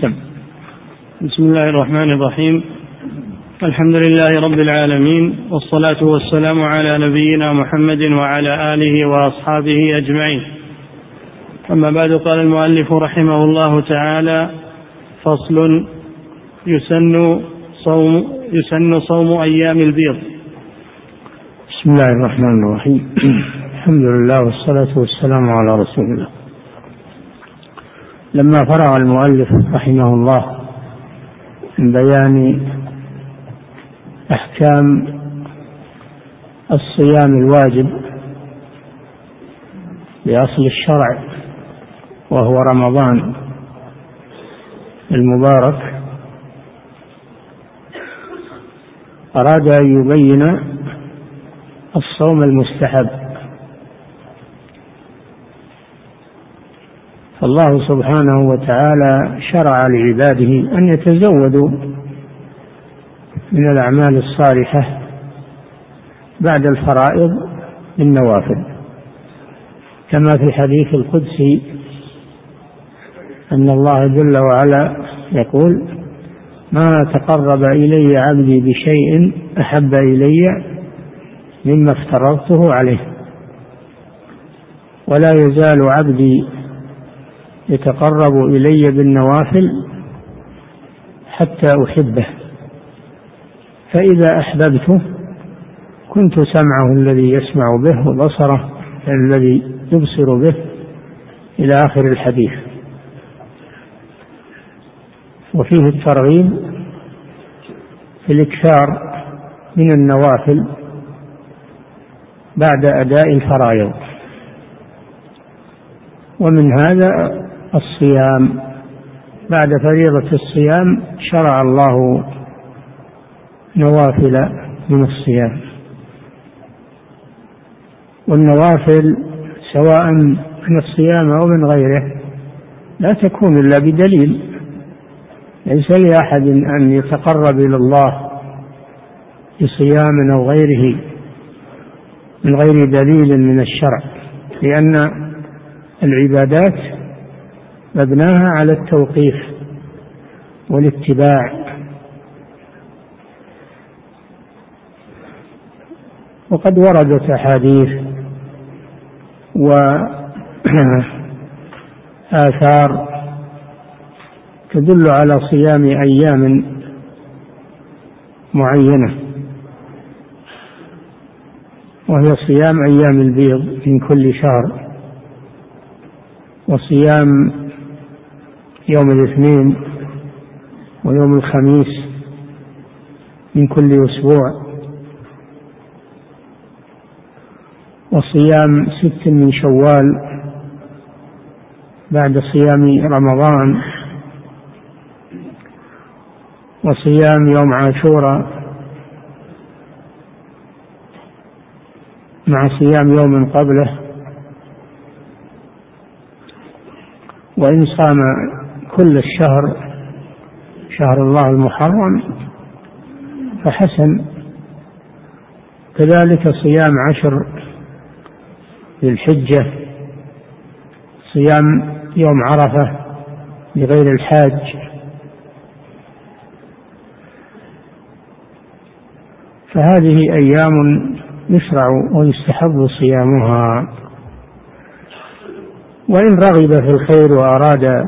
سم. بسم الله الرحمن الرحيم. الحمد لله رب العالمين والصلاة والسلام على نبينا محمد وعلى آله وأصحابه أجمعين. أما بعد قال المؤلف رحمه الله تعالى فصل يسن صوم يسن صوم أيام البيض. بسم الله الرحمن الرحيم. الحمد لله والصلاة والسلام على رسول الله. لما فرغ المؤلف رحمه الله من بيان أحكام الصيام الواجب بأصل الشرع وهو رمضان المبارك أراد أن يبين الصوم المستحب. فالله سبحانه وتعالى شرع لعباده أن يتزودوا من الأعمال الصالحة بعد الفرائض بالنوافل. كما في الحديث القدسي أن الله جل وعلا يقول ما تقرب إلي عبدي بشيء أحب إلي مما افترضته عليه ولا يزال عبدي يتقرب إلي بالنوافل حتى أحبه. فإذا أحببته كنت سمعه الذي يسمع به وبصره الذي يبصر به إلى آخر الحديث. وفيه الترغيب في الإكثار من النوافل بعد أداء الفرائض. ومن هذا الصيام. بعد فريضة الصيام شرع الله نوافل من الصيام. والنوافل سواء من الصيام أو من غيره لا تكون إلا بدليل. ليس لأحد أن يتقرب إلى الله بصيام أو غيره من غير دليل من الشرع لأن العبادات مبناها على التوقيف والاتباع. وقد وردت أحاديث وآثار تدل على صيام أيام معينة وهي صيام أيام البيض من كل شهر وصيام يوم الاثنين ويوم الخميس من كل أسبوع وصيام ست من شوال بعد صيام رمضان وصيام يوم عاشوراء مع صيام يوم قبله. وإن صام كل الشهر شهر الله المحرم فحسن. كذلك صيام عشر ذي الحجة صيام يوم عرفة لغير الحاج. فهذه أيام يشرع ويستحب صيامها. وإن رغب في الخير وأراد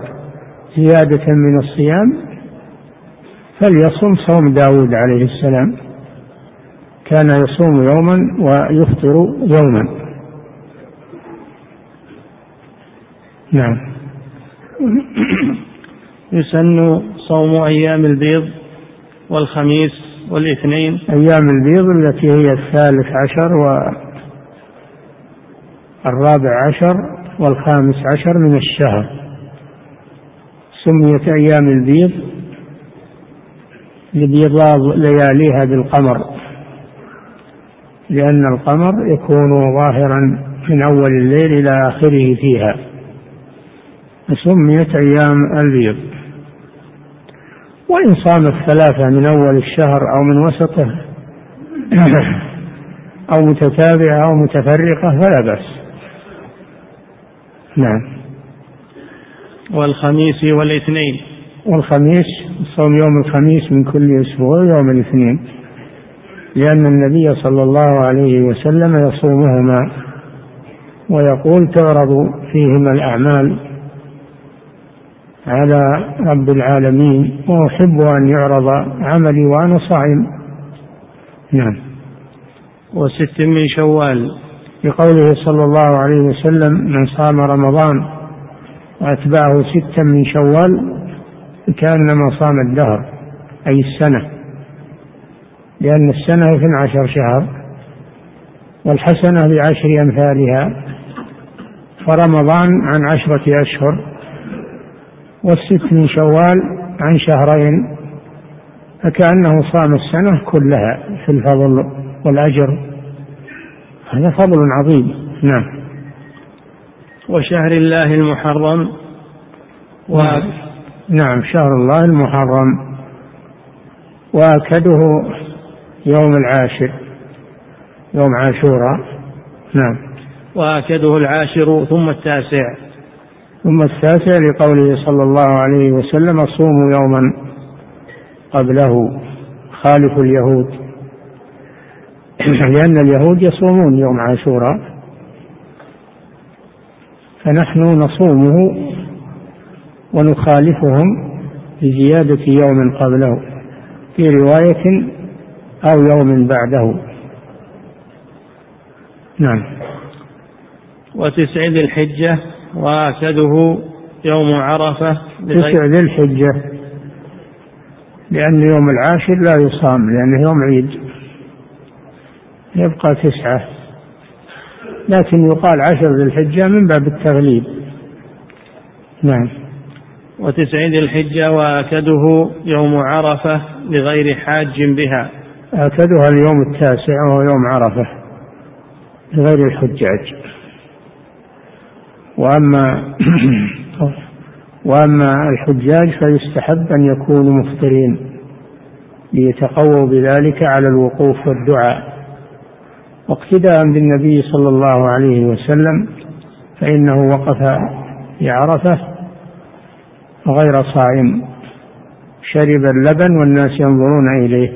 زيادة من الصيام فليصم صوم داود عليه السلام. كان يصوم يوما ويفطر يوما. نعم. يسن صوم أيام البيض والخميس والاثنين. أيام البيض التي هي الثالث عشر والرابع عشر والخامس عشر من الشهر. سميت أيام البيض لبيضاض لياليها بالقمر لأن القمر يكون ظاهرا من أول الليل إلى آخره فيها. فسميت أيام البيض. وإن صامت ثلاثة من أول الشهر أو من وسطه أو متتابعة أو متفرقة فلا بأس. نعم. والخميس والاثنين. والخميس صوم يوم الخميس من كل أسبوع يوم الاثنين. لأن النبي صلى الله عليه وسلم يصومهما ويقول تعرض فيهما الأعمال على رب العالمين وأحب أن يعرض عملي وأنا صائم. نعم. وست من شوال. بقوله صلى الله عليه وسلم من صام رمضان وأتبعه ستا من شوال كأنما صام الدهر أي السنة. لأن السنة اثنى عشر شهر والحسنة بعشر أمثالها. فرمضان عن عشرة أشهر والست من شوال عن شهرين. فكأنه صام السنة كلها في الفضل والأجر. هذا فضل عظيم. نعم. وشهر الله المحرم. و... نعم. شهر الله المحرم. وأكده يوم العاشر يوم عاشوراء. نعم. وأكده العاشر ثم التاسع. ثم التاسع لقوله صلى الله عليه وسلم صوموا يوما قبله خالف اليهود. لأن اليهود يصومون يوم عاشوراء. فنحن نصومه ونخالفهم بزيادة يوم قبله في رواية أو يوم بعده. نعم. وتسع ذي الحجة وآكده يوم عرفة تسع ذي الحجة. لأن يوم العاشر لا يصام لأنه يوم عيد. يبقى تسعة. لكن يقال عشر ذي الحجة من باب التغليب. نعم. وتسع ذي الحجة وآكده يوم عرفة لغير حاج بها. آكدها اليوم التاسع وهو يوم عرفة لغير الحجاج وأما وأما الحجاج فيستحب أن يكونوا مفطرين ليتقووا بذلك على الوقوف والدعاء. واقتداء بالنبي صلى الله عليه وسلم فإنه وقف في عرفة غير صائم شرب اللبن والناس ينظرون إليه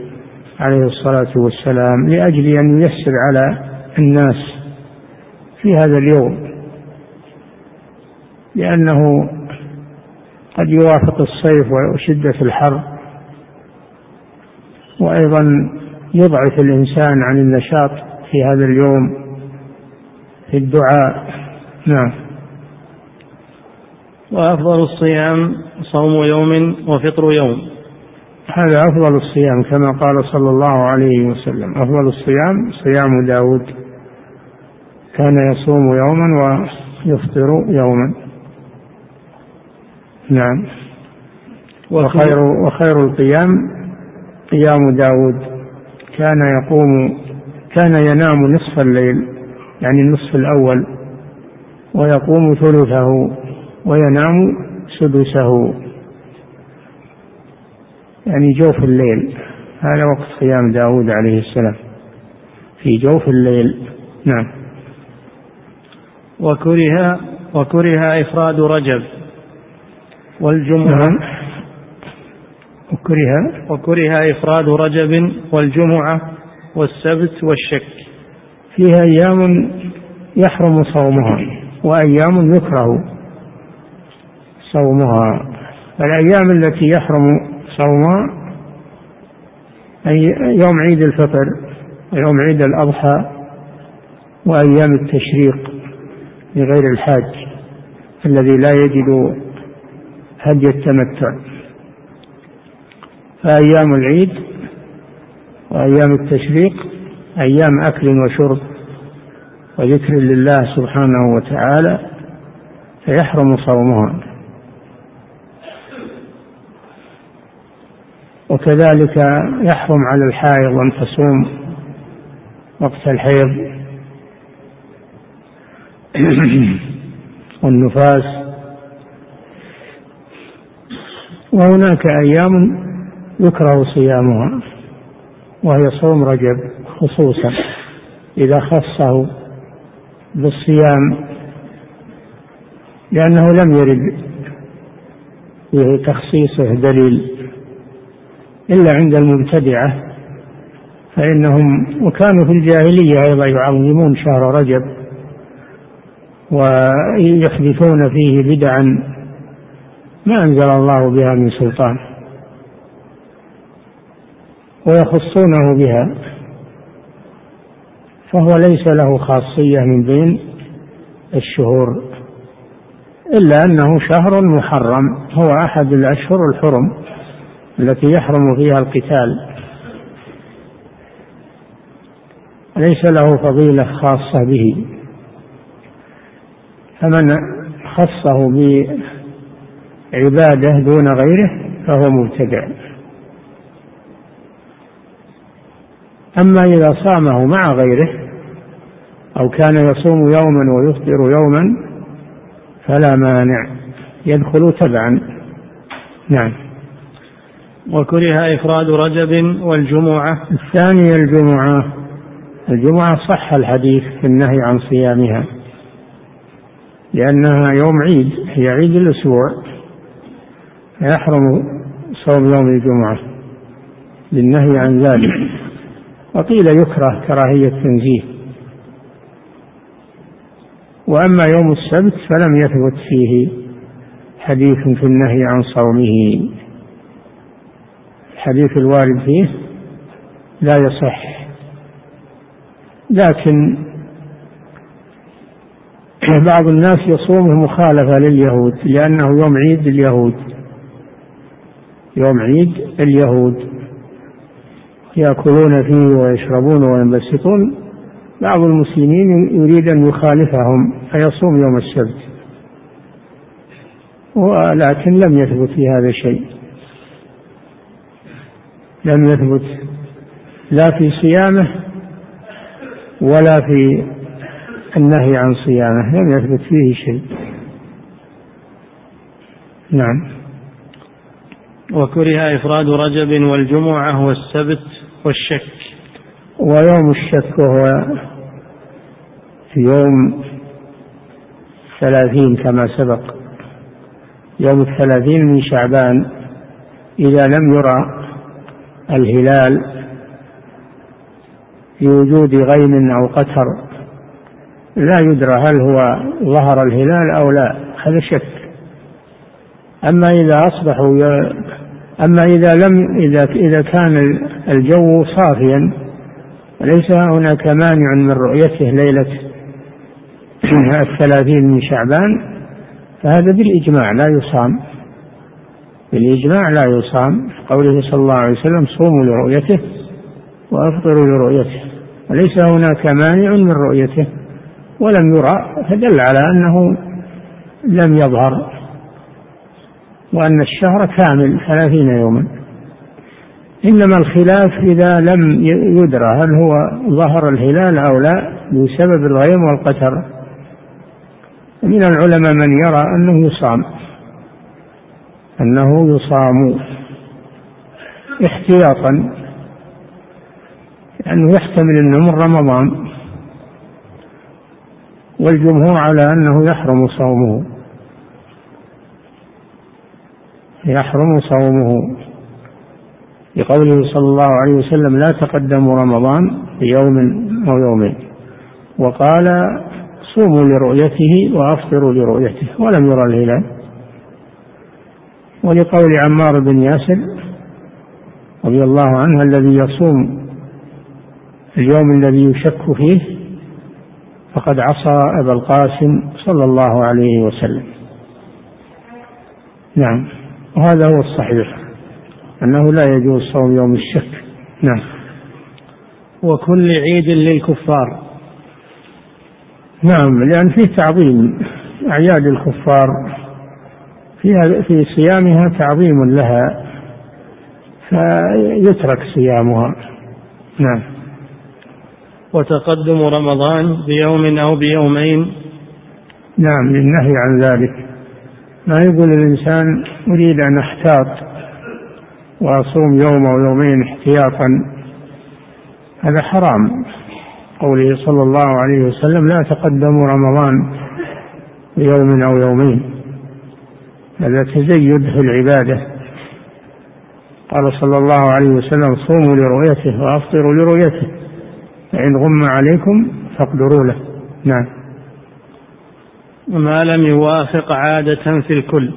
عليه الصلاة والسلام لأجل أن ييسر على الناس في هذا اليوم لأنه قد يوافق الصيف وشدة الحر وأيضا يضعف الإنسان عن النشاط في هذا اليوم في الدعاء. نعم. وأفضل الصيام صوم يوم وفطر يوم. هذا أفضل الصيام كما قال صلى الله عليه وسلم. أفضل الصيام صيام داود. كان يصوم يوما ويفطر يوما. نعم. وخير وخير القيام قيام داود. كان يقوم كان ينام نصف الليل يعني النصف الأول ويقوم ثلثه وينام سدسه. يعني جوف الليل هذا وقت قيام داود عليه السلام. في جوف الليل نعم. وكره وكره إفراد رجب. والجمعة. نعم. وكره. وكره إفراد رجب والجمعة. والسبت والشك. فيها أيام يحرم صومها وأيام يكره صومها. الأيام التي يحرم صومها أي يوم عيد الفطر ويوم عيد الأضحى وأيام التشريق لغير الحاج الذي لا يجد هدي التمتع. فأيام العيد وأيام التشريق أيام أكل وشرب وذكر لله سبحانه وتعالى فيحرم صومها. وكذلك يحرم على الحائض أن تصوم وقت الحيض. والنفاس. وهناك أيام يكره صيامها. وهي صوم رجب خصوصا. إذا خصه بالصيام لأنه لم يرد بتخصيصه دليل إلا عند المبتدعة فإنهم وكانوا في الجاهلية أيضا يعظمون شهر رجب ويحدثون فيه بدعا ما أنزل الله بها من سلطان. ويخصونه بها فهو ليس له خاصية من بين الشهور إلا أنه شهر محرم هو أحد الأشهر الحرم التي يحرم فيها القتال. ليس له فضيلة خاصة به. فمن خصه بعبادة دون غيره فهو مبتدع. أما إذا صامه مع غيره أو كان يصوم يوما ويفطر يوما فلا مانع يدخل تبعا. نعم. وكره إفراد رجب والجمعة. الثانية الجمعة. الجمعة صح الحديث في النهي عن صيامها لأنها يوم عيد هي عيد الأسبوع يحرم صوم يوم الجمعة للنهي عن ذلك. وقيل يكره كراهية تنزيه وأما يوم السبت فلم يثبت فيه حديث في النهي عن صومه. الحديث الوارد فيه لا يصح. لكن بعض الناس يصومه مخالفة لليهود لأنه يوم عيد اليهود يوم عيد اليهود يأكلون فيه ويشربون وينبسطون بعض المسلمين يريد أن يخالفهم فيصوم يوم السبت. ولكن لم يثبت في هذا شيء. لم يثبت لا في صيامه ولا في النهي عن صيامه لم يثبت فيه شيء. نعم. وكره إفراد رجب والجمعة والسبت والشك. ويوم الشك في يوم ثلاثين كما سبق. يوم الثلاثين من شعبان. إذا لم يرى الهلال في وجود غيم أو قتر لا يدرى هل هو ظهر الهلال أو لا. هذا شك. أما إذا أصبحوا أما إذا لم إذا إذا كان الجو صافيا ليس هناك مانع من رؤيته ليلة الثلاثين من شعبان فهذا بالإجماع لا يصام. بالإجماع لا يصام. قوله صلى الله عليه وسلم صوموا لرؤيته وأفطروا لرؤيته. وليس هناك مانع من رؤيته. ولم يرى فدل على أنه لم يظهر. وأن الشهر كامل ثلاثين يوما. إنما الخلاف إذا لم يدرى هل هو ظهر الهلال أو لا بسبب الغيم والقتر. من العلماء من يرى أنه يصام أنه يصام احتياطا لأنه يحتمل أنه من رمضان. والجمهور على أنه يحرم صومه. يحرم صومه. لقوله صلى الله عليه وسلم لا تقدموا رمضان بيوم أو يومين. وقال صوموا لرؤيته وأفطروا لرؤيته ولم يرى الهلال. ولقول عمار بن ياسر رضي الله عنه الذي يصوم اليوم الذي يشك فيه فقد عصى أبا القاسم صلى الله عليه وسلم. نعم. وهذا هو الصحيح أنه لا يجوز صوم يوم الشك نعم. وكل عيد للكفار. نعم لأن فيه تعظيم أعياد الكفار فيها في صيامها تعظيم لها فيترك صيامها. نعم. وتقدم رمضان بيوم أو بيومين. نعم للنهي عن ذلك. ما يقول الإنسان أريد أن أحتاط وأصوم يوم أو يومين احتياطا. هذا حرام. قوله صلى الله عليه وسلم لا تقدموا رمضان بيوم أو يومين. هذا تزيد في العبادة. قال صلى الله عليه وسلم صوموا لرؤيته وأفطروا لرؤيته. فإن غم عليكم فاقدروا له. نعم. ما لم يوافق عادة في الكل.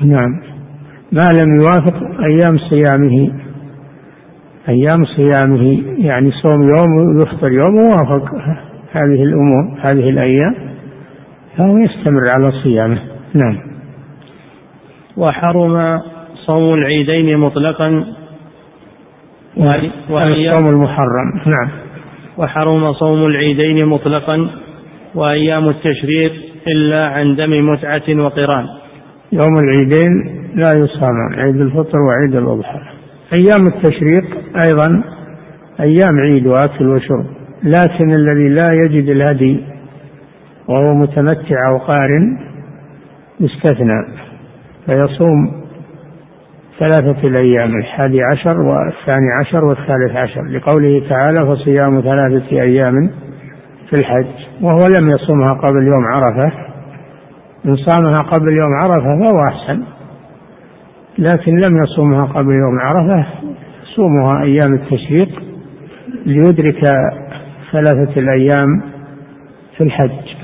نعم. ما لم يوافق أيام صيامه. أيام صيامه يعني صوم يوم ويفطر يوم ووافق هذه الأمور هذه الأيام. فهو يستمر على صيامه. نعم. وحرم صوم العيدين مطلقا. وأيام المحرم. نعم. وحرم صوم العيدين مطلقا. وأيام التشريق إلا عن دم متعة وقران. يوم العيدين لا يصام عيد الفطر وعيد الأضحى. أيام التشريق أيضا أيام عيد وأكل وشرب. لكن الذي لا يجد الهدي وهو متمتع أو قارن يستثنى فيصوم ثلاثة الأيام الحادي عشر والثاني عشر والثالث عشر. لقوله تعالى فصيام ثلاثة أيام في الحج. وهو لم يصومها قبل يوم عرفة. إن صامها قبل يوم عرفة فهو أحسن. لكن لم يصومها قبل يوم عرفة صومها أيام التشريق ليدرك ثلاثة الأيام في الحج.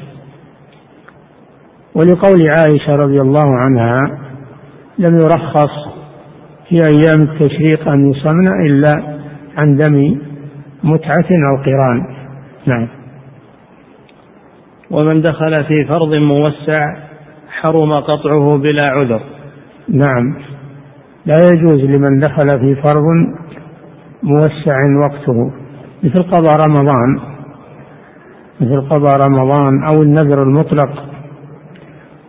ولقول عائشة رضي الله عنها لم يرخص في أيام التشريق أن يصمن إلا عن دم متعة أو قران. نعم. ومن دخل في فرض موسع حرم قطعه بلا عذر. نعم. لا يجوز لمن دخل في فرض موسع وقته. مثل قضاء رمضان. مثل قضاء رمضان أو النذر المطلق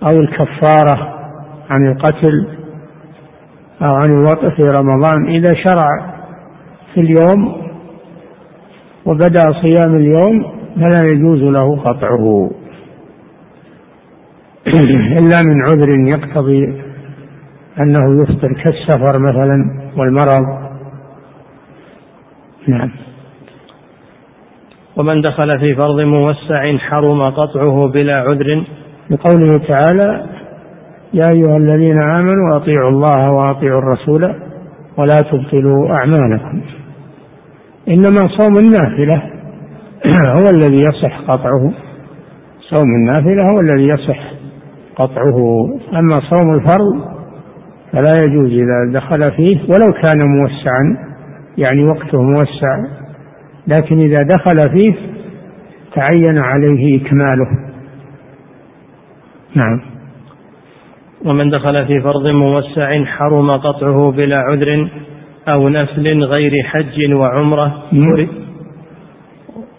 أو الكفارة عن القتل أو عن الوطء في رمضان. إذا شرع في اليوم وبدأ صيام اليوم فلا يجوز له قطعه. إلا من عذر يقتضي أنه يفطر كالسفر مثلا والمرض. نعم. ومن دخل في فرض موسع حرم قطعه بلا عذر. لقوله تعالى يا أيها الذين آمنوا أطيعوا الله وأطيعوا الرسول ولا تبطلوا أعمالكم. إنما صوم النافلة هو الذي يصح قطعه. صوم النافلة هو الذي يصح قطعه. أما صوم الفرض فلا يجوز إذا دخل فيه ولو كان موسعا يعني وقته موسع. لكن إذا دخل فيه تعين عليه إكماله. نعم. ومن دخل في فرض موسع حرم قطعه بلا عذر أو نفل غير حج وعمرة.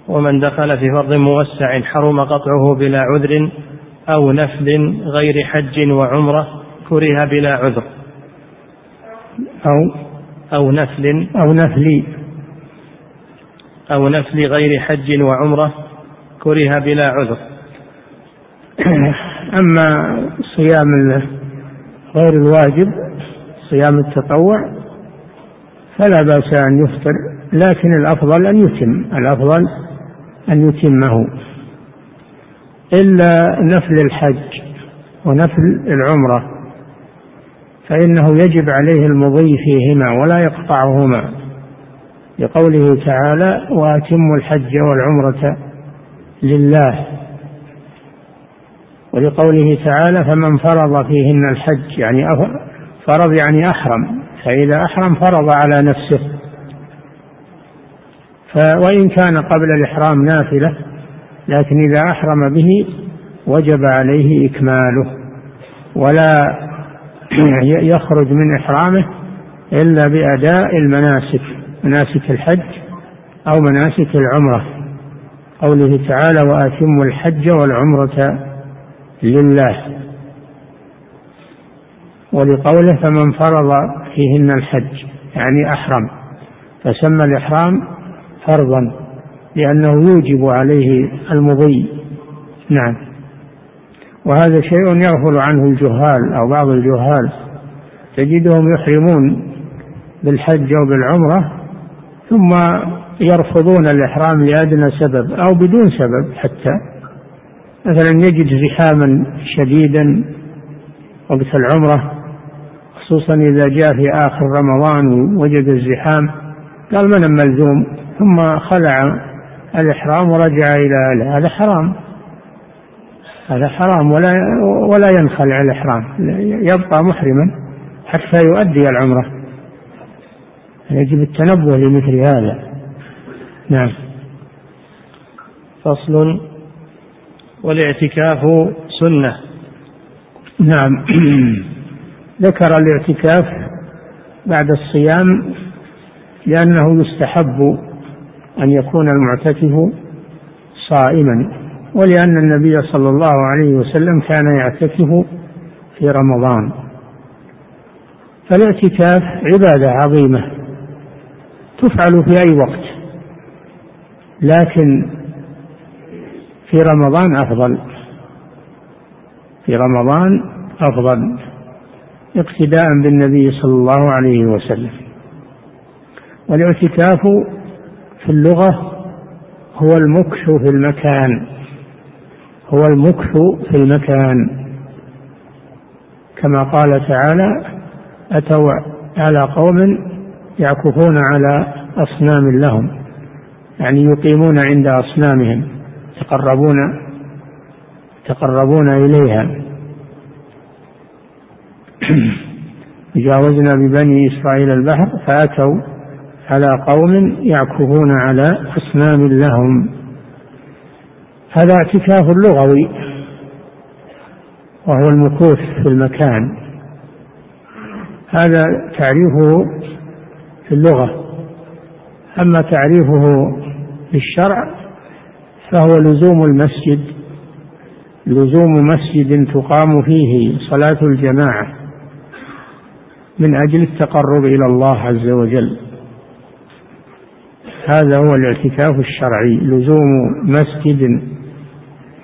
ومن دخل في فرض موسع حرم قطعه بلا عذر أو نفل غير حج وعمرة كره بلا عذر. أو أو نفل أو نفل. أو نفل غير حج وعمرة كره بلا عذر. أما صيام غير الواجب صيام التطوع فلا بأس أن يفطر لكن الأفضل أن يتم الأفضل أن يتمه. إلا نفل الحج ونفل العمرة فإنه يجب عليه المضي فيهما ولا يقطعهما لقوله تعالى وأتموا الحج والعمرة لله ولقوله تعالى فمن فرض فيهن الحج يعني فرض يعني أحرم فإذا أحرم فرض على نفسه. وإن كان قبل الإحرام نافلة لكن إذا أحرم به وجب عليه إكماله ولا يخرج من إحرامه إلا بأداء المناسك مناسك الحج أو مناسك العمرة. قوله تعالى وأتموا الحج والعمرة لله ولقوله فمن فرض فيهن الحج يعني أحرم فسمى الإحرام فرضا. لأنه يوجب عليه المضي. نعم. وهذا شيء يغفل عنه الجهال أو بعض الجهال. تجدهم يحرمون بالحج أو بالعمرة ثم يرفضون الإحرام لأدنى سبب أو بدون سبب حتى. مثلا يجد زحاما شديدا وقت العمرة خصوصا إذا جاء في آخر رمضان ووجد الزحام قال من الملزوم ثم خلع الإحرام ورجع إلى هذا حرام. هذا حرام ولا ولا ينخلع الإحرام. يبقى محرما حتى يؤدي العمرة. يجب التنبه لمثل هذا. نعم. فصل. والاعتكاف سنة. نعم. ذكر الاعتكاف بعد الصيام لأنه يستحب أن يكون المعتكف صائما ولأن النبي صلى الله عليه وسلم كان يعتكف في رمضان. فالاعتكاف عبادة عظيمة تفعل في أي وقت لكن في رمضان أفضل. في رمضان أفضل اقتداء بالنبي صلى الله عليه وسلم. والاعتكاف في اللغة هو المكث في المكان. هو المكث في المكان. كما قال تعالى أتوا على قوم يعكفون على أصنام لهم يعني يقيمون عند أصنامهم يتقربون يتقربون إليها. جاوزنا ببني إسرائيل البحر فأتوا على قوم يعكفون على أصنام لهم. هذا اعتكاف لغوي وهو المكوث في المكان. هذا تعريفه في اللغة. أما تعريفه في الشرع فهو لزوم المسجد لزوم مسجد تقام فيه صلاة الجماعة من أجل التقرب إلى الله عز وجل. هذا هو الاعتكاف الشرعي. لزوم مسجد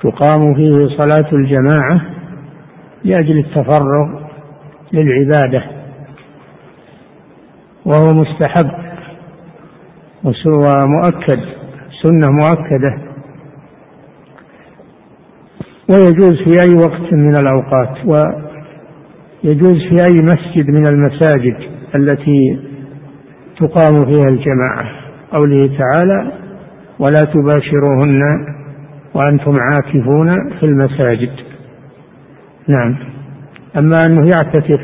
تقام فيه صلاة الجماعة لأجل التفرغ للعبادة وهو مستحب ومؤكد سنة مؤكدة. ويجوز في أي وقت من الأوقات ويجوز في أي مسجد من المساجد التي تقام فيها الجماعة. قوله تعالى ولا تباشروهن وأنتم عاكفون في المساجد. نعم. أما أنه يعتكف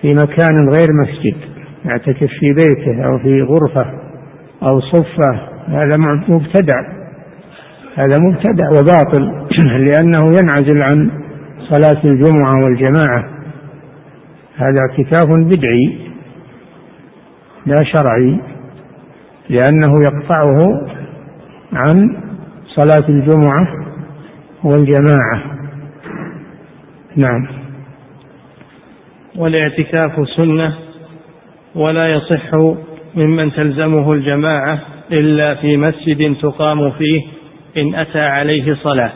في مكان غير مسجد يعتكف في بيته أو في غرفة أو صفة هذا مبتدع. هذا مبتدع وباطل لأنه ينعزل عن صلاة الجمعة والجماعة. هذا اعتكاف بدعي لا شرعي. لأنه يقطعه عن صلاة الجمعة والجماعة. نعم. والاعتكاف سنة ولا يصح ممن تلزمه الجماعة إلا في مسجد تقام فيه إن أتى عليه صلاة.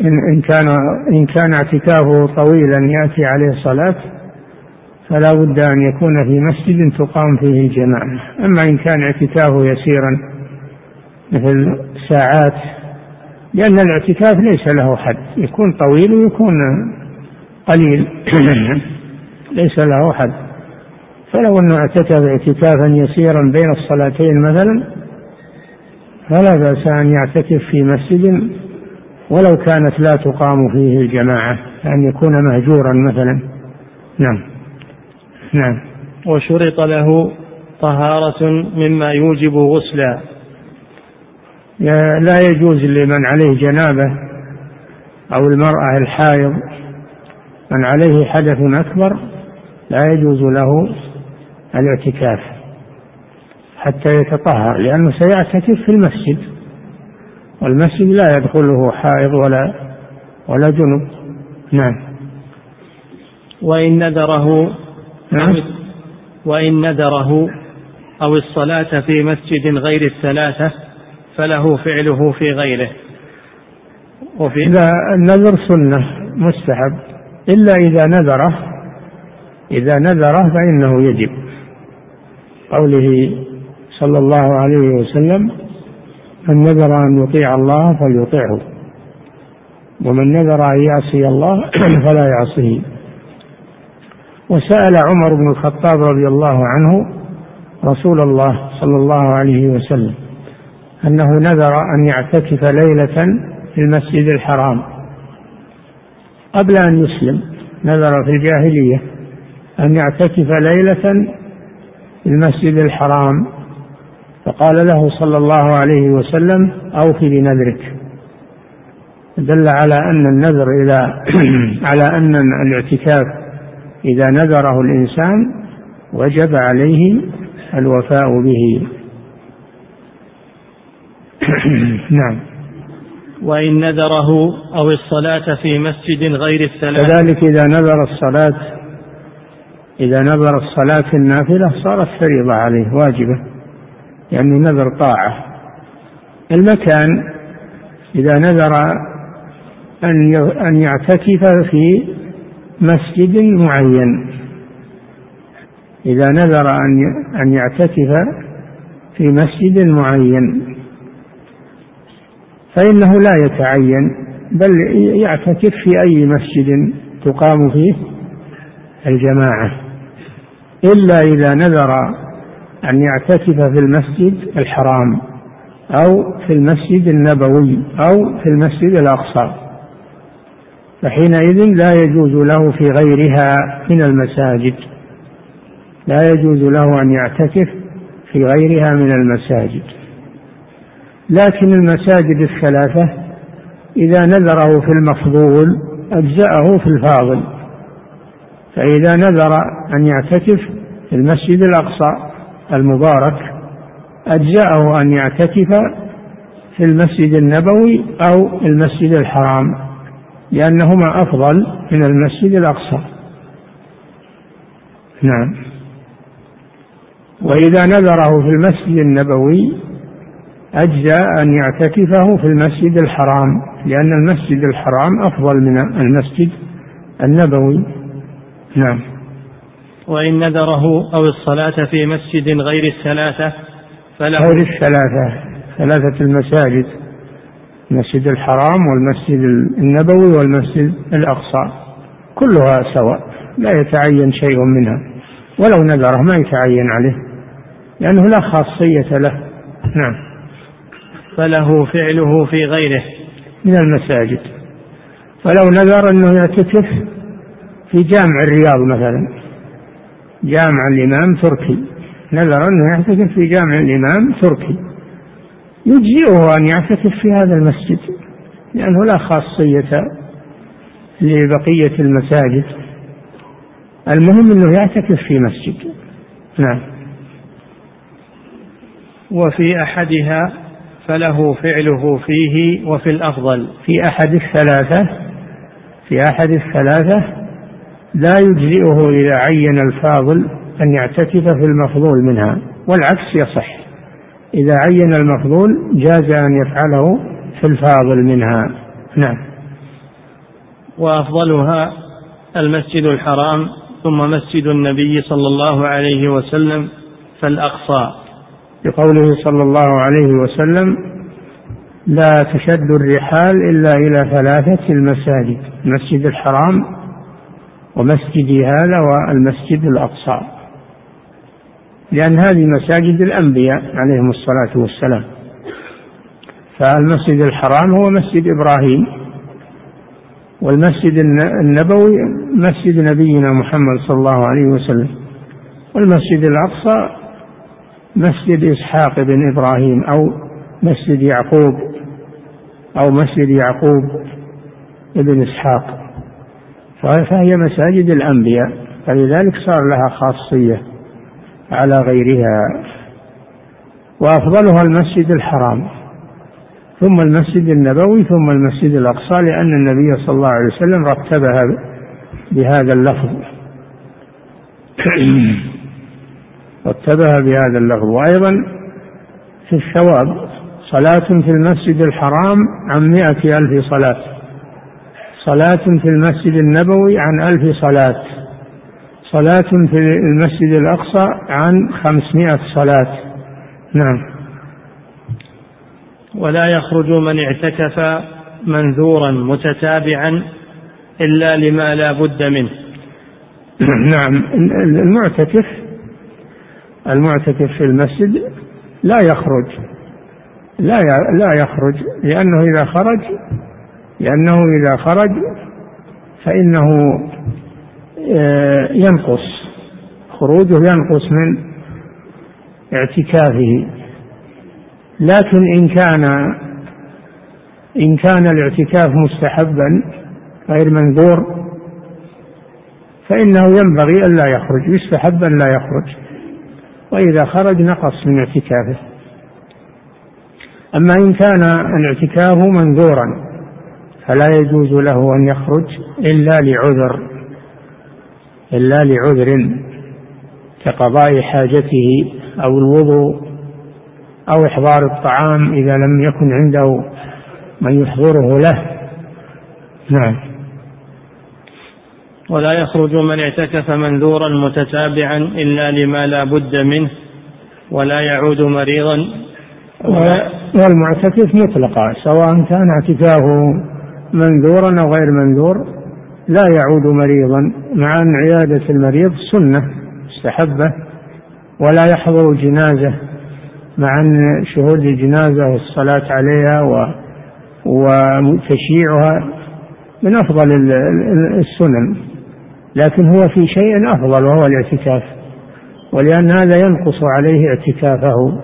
إن, كان إن كان اعتكافه طويلا يأتي عليه صلاة فلا بد أن يكون في مسجد تقام فيه الجماعة. أما إن كان اعتكافه يسيرا مثل ساعات لأن الاعتكاف ليس له حد. يكون طويل ويكون قليل. ليس له حد. فلو أنه اعتكف اعتكافا يسيرا بين الصلاتين مثلا فلا بأس أن يعتكف في مسجد ولو كانت لا تقام فيه الجماعة أن يكون مهجورا مثلا. نعم. نعم. وشرط له طهارة مما يوجب غسلا. لا يجوز لمن عليه جنابة أو المرأة الحائض من عليه حدث أكبر لا يجوز له الاعتكاف حتى يتطهر لأنه سيعتكف في المسجد. والمسجد لا يدخله حائض ولا ولا جنب. نعم. وإن نذره نعم. وإن نذره أو الصلاة في مسجد غير الثلاثة فله فعله في غيره. وفي إذا النذر سنة مستحب. إلا إذا نذره إذا نذره فإنه يجب. قوله صلى الله عليه وسلم من نذر أن يطيع الله فليطيعه ومن نذر أن يعصي الله فلا يعصيه. وسأل عمر بن الخطاب رضي الله عنه رسول الله صلى الله عليه وسلم أنه نذر أن يعتكف ليلة في المسجد الحرام. قبل أن يسلم نذر في الجاهلية أن يعتكف ليلة في المسجد الحرام. فقال له صلى الله عليه وسلم أوف بنذرك. دل على أن النذر إذا على أن الاعتكاف إذا نذره الإنسان وجب عليه الوفاء به. نعم. وإن نذره أو الصلاة في مسجد غير الثلاث. كذلك إذا نذر الصلاة إذا نذر الصلاة في النافلة صارت فريضة عليه واجبة يعني نذر طاعة. المكان إذا نذر أن أن يعتكف في مسجد معين. إذا نذر أن أن يعتكف في مسجد معين. فإنه لا يتعين بل يعتكف في أي مسجد تقام فيه الجماعة. إلا إذا نذر أن يعتكف في المسجد الحرام أو في المسجد النبوي أو في المسجد الأقصى. فحينئذ لا يجوز له في غيرها من المساجد. لا يجوز له أن يعتكف في غيرها من المساجد. لكن المساجد الثلاثة إذا نذره في المفضول أجزأه في الفاضل. فإذا نذر أن يعتكف في المسجد الأقصى المبارك أجزأه أن يعتكف في المسجد النبوي أو المسجد الحرام. لأنهما أفضل من المسجد الأقصى. نعم. وإذا نذره في المسجد النبوي أجزى أن يعتكفه في المسجد الحرام لأن المسجد الحرام أفضل من المسجد النبوي. نعم. وإن نذره أو الصلاة في مسجد غير الثلاثة فله غير الثلاثة ثلاثة المساجد. المسجد الحرام والمسجد النبوي والمسجد الأقصى كلها سواء لا يتعين شيء منها ولو نذره ما يتعين عليه لأنه لا خاصية له. نعم. فله فعله في غيره. من المساجد. فلو نذر أنه يعتكف في جامع الرياض مثلا جامع الإمام تركي نذر أنه يعتكف في جامع الإمام تركي. يجزئه أن يعتكف في هذا المسجد لأنه لا خاصية لبقية المساجد. المهم أنه يعتكف في مسجد. نعم. وفي أحدها فله فعله فيه وفي الأفضل. في أحد الثلاثة في أحد الثلاثة لا يجزئه إذا عين الفاضل أن يعتكف في المفضول منها والعكس يصح. إذا عين المفضول جاز أن يفعله في الفاضل منها. نعم. وأفضلها المسجد الحرام ثم مسجد النبي صلى الله عليه وسلم فالأقصى بقوله صلى الله عليه وسلم لا تشد الرحال إلا إلى ثلاثة المساجد المسجد الحرام ومسجدي هذا والمسجد الأقصى. لأن هذه مساجد الأنبياء عليهم الصلاة والسلام. فالمسجد الحرام هو مسجد إبراهيم والمسجد النبوي مسجد نبينا محمد صلى الله عليه وسلم والمسجد الأقصى مسجد إسحاق بن إبراهيم أو مسجد يعقوب أو مسجد يعقوب ابن إسحاق. فهي مساجد الأنبياء فلذلك صار لها خاصية. على غيرها. وأفضلها المسجد الحرام ثم المسجد النبوي ثم المسجد الأقصى لأن النبي صلى الله عليه وسلم رتبها بهذا اللفظ. رتبها بهذا اللفظ. وأيضا في الثواب صلاة في المسجد الحرام عن مائة ألف صلاة. صلاة في المسجد النبوي عن ألف صلاة. صلاة في المسجد الأقصى عن خمسمائة صلاة. نعم. ولا يخرج من اعتكف منذورا متتابعا إلا لما لا بد منه. نعم. المعتكف المعتكف في المسجد لا يخرج لا لا يخرج لأنه إذا خرج لأنه إذا خرج فإنه ينقص. خروجه ينقص من اعتكافه. لكن إن كان إن كان الاعتكاف مستحبا غير منذور فإنه ينبغي ألا يخرج. يستحب أن لا يخرج. وإذا خرج نقص من اعتكافه. أما إن كان الاعتكاف منذورا فلا يجوز له أن يخرج إلا لعذر. إلا لعذر كقضاء حاجته أو الوضوء أو إحضار الطعام إذا لم يكن عنده من يحضره له. نعم. ولا يخرج من اعتكف منذورا متتابعا إلا لما لا بد منه ولا يعود مريضا. والمعتكف مطلقا سواء كان اعتكافه منذورا أو غير منذور لا يعود مريضا. مع أن عيادة المريض سنة مستحبة ولا يحضر جنازة. مع أن شهود الجنازة والصلاة عليها و وتشييعها من أفضل السنن. لكن هو في شيء أفضل وهو الاعتكاف. ولأن هذا ينقص عليه اعتكافه.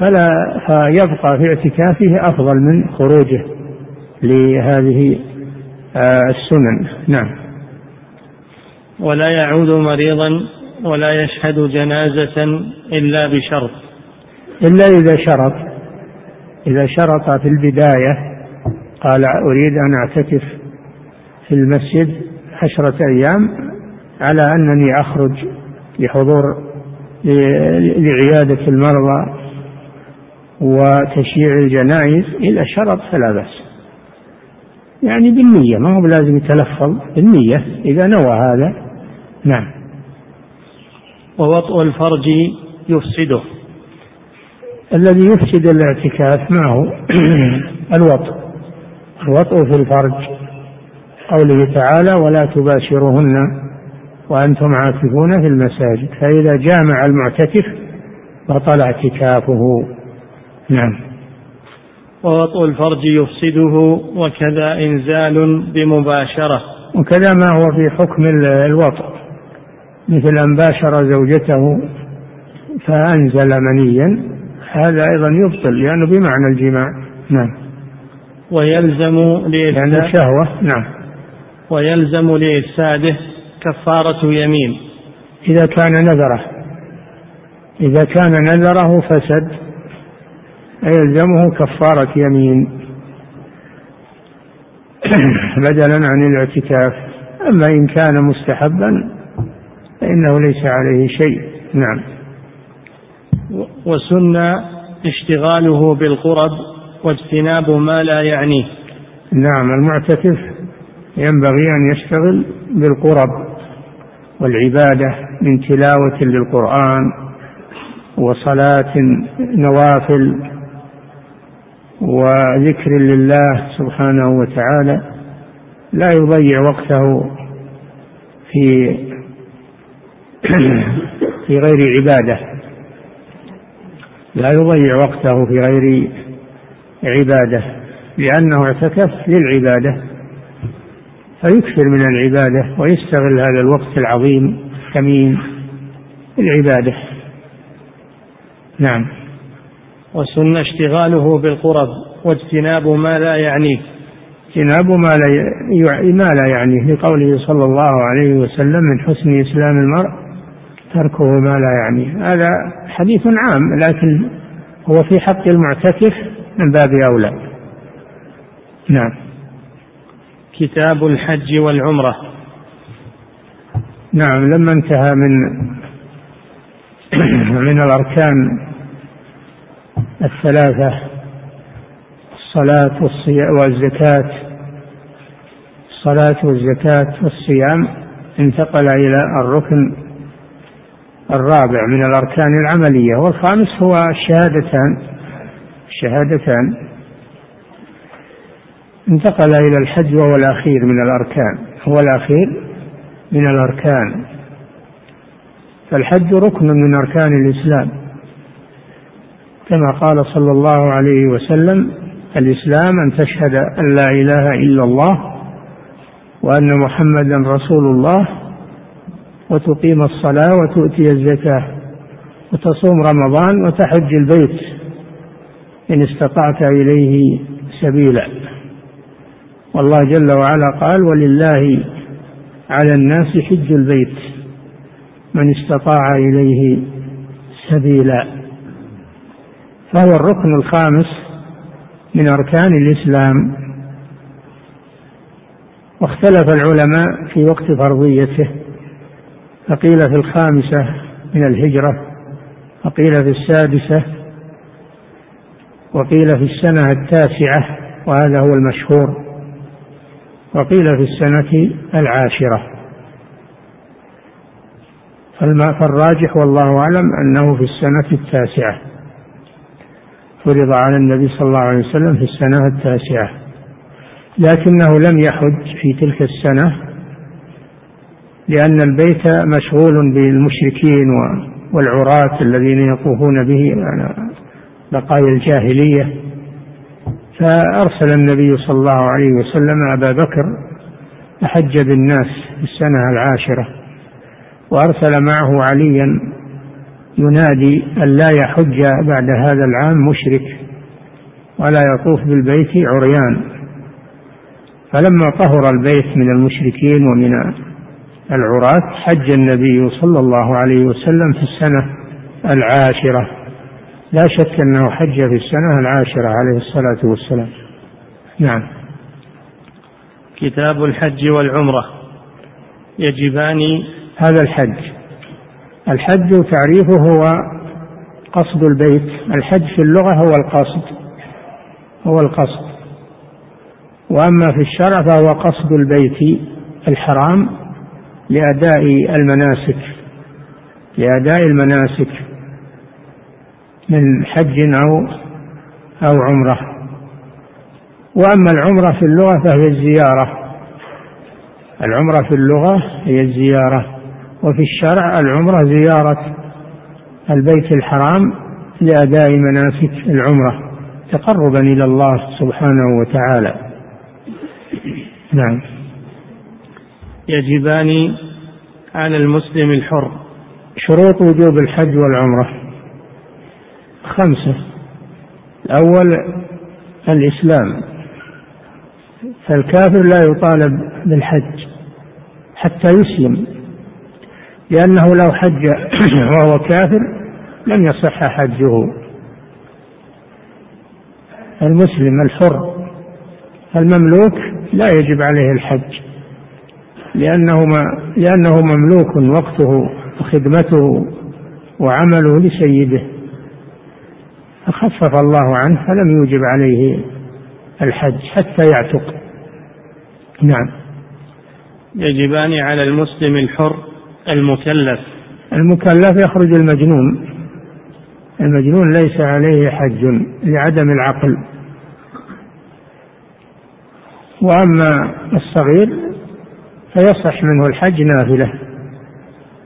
فلا فيبقى في اعتكافه أفضل من خروجه لهذه السنن. نعم. ولا يعود مريضا ولا يشهد جنازة إلا بشرط. إلا إذا شرط. إذا شرط في البداية قال أريد أن أعتكف في المسجد عشرة أيام على أنني أخرج لحضور لعيادة المرضى وتشييع الجنائز. إذا شرط فلا بأس. يعني بالنية ما هو بلازم يتلفظ بالنية إذا نوى هذا. نعم. ووطء الفرج يفسده. الذي يفسد الاعتكاف ما هو الوطء. الوطء في الفرج. قوله تعالى ولا تباشرهن وأنتم عاكفون في المساجد. فإذا جامع المعتكف بطل اعتكافه. نعم. ووطء الفرج يفسده وكذا إنزال بمباشرة. وكذا ما هو في حكم الوطء مثل أن باشر زوجته فأنزل منيا. هذا أيضا يبطل لأنه بمعنى الجماع. نعم. ويلزم لإفساد يعني الشهوة نعم. ويلزم لإفساده كفارة يمين. إذا كان نذره. إذا كان نذره فسد. يلزمه كفارة يمين. بدلا عن الاعتكاف. أما إن كان مستحبا فإنه ليس عليه شيء. نعم. وسن اشتغاله بالقرب واجتناب ما لا يعنيه. نعم المعتكف ينبغي أن يشتغل بالقرب والعبادة من تلاوة للقرآن وصلاة نوافل وذكر لله سبحانه وتعالى لا يضيع وقته في في غير عباده. لا يضيع وقته في غير عباده لأنه اعتكف للعبادة فيكثر من العبادة ويستغل هذا الوقت العظيم الثمين العباده نعم. وسن اشتغاله بالقرب واجتناب ما لا يعنيه. اجتناب ما لا ما لا يعنيه. لقوله صلى الله عليه وسلم من حسن إسلام المرء تركه ما لا يعنيه. هذا حديث عام لكن هو في حق المعتكف من باب أولى. نعم. كتاب الحج والعمرة. نعم لما انتهى من من الأركان الثلاثة الصلاة والزكاة. الصلاة والزكاة والصيام انتقل إلى الركن الرابع من الأركان العملية والخامس هو الشهادتان. الشهادتان. انتقل إلى الحج وهو الأخير من الأركان. هو الأخير من الأركان. فالحج ركن من أركان الإسلام. كما قال صلى الله عليه وسلم الإسلام أن تشهد أن لا إله إلا الله وأن محمدا رسول الله وتقيم الصلاة وتؤتي الزكاة وتصوم رمضان وتحج البيت إن استطعت إليه سبيلا. والله جل وعلا قال ولله على الناس حج البيت من استطاع إليه سبيلا. فهو الركن الخامس من أركان الإسلام. واختلف العلماء في وقت فرضيته فقيل في الخامسة من الهجرة وقيل في السادسة وقيل في السنة التاسعة وهذا هو المشهور وقيل في السنة العاشرة. فالراجح والله أعلم أنه في السنة التاسعة. فرض على النبي صلى الله عليه وسلم في السنة التاسعة. لكنه لم يحج في تلك السنة لأن البيت مشغول بالمشركين والعراة الذين يطوفون به بقايا الجاهلية. فأرسل النبي صلى الله عليه وسلم أبا بكر فحج بالناس في السنة العاشرة وأرسل معه عليا ينادي أن لا يحج بعد هذا العام مشرك ولا يطوف بالبيت عريان. فلما طهر البيت من المشركين ومن العراة حج النبي صلى الله عليه وسلم في السنة العاشرة. لا شك أنه حج في السنة العاشرة عليه الصلاة والسلام. نعم. كتاب الحج والعمرة. يجبان هذا الحج. الحج تعريفه هو قصد البيت الحج في اللغة هو القصد هو القصد. وأما في الشرع فهو قصد البيت الحرام لأداء المناسك لأداء المناسك من حج أو أو عمرة. وأما العمرة في اللغة فهي الزيارة العمرة في اللغة هي الزيارة. وفي الشرع العمرة زيارة البيت الحرام لأداء مناسك العمرة تقربا إلى الله سبحانه وتعالى. نعم. يجبان على المسلم الحر. شروط وجوب الحج والعمرة. خمسة. الأول الإسلام. فالكافر لا يطالب بالحج حتى يسلم. لأنه لو حج وهو كافر لم يصح حجه. المسلم الحر المملوك لا يجب عليه الحج لأنه لأنه مملوك وقته وخدمته وعمله لسيده. فخفف الله عنه فلم يوجب عليه الحج حتى يعتق. نعم. يجبان على المسلم الحر المكلف. المكلف يخرج المجنون. المجنون ليس عليه حج لعدم العقل. وأما الصغير فيصح منه الحج نافلة.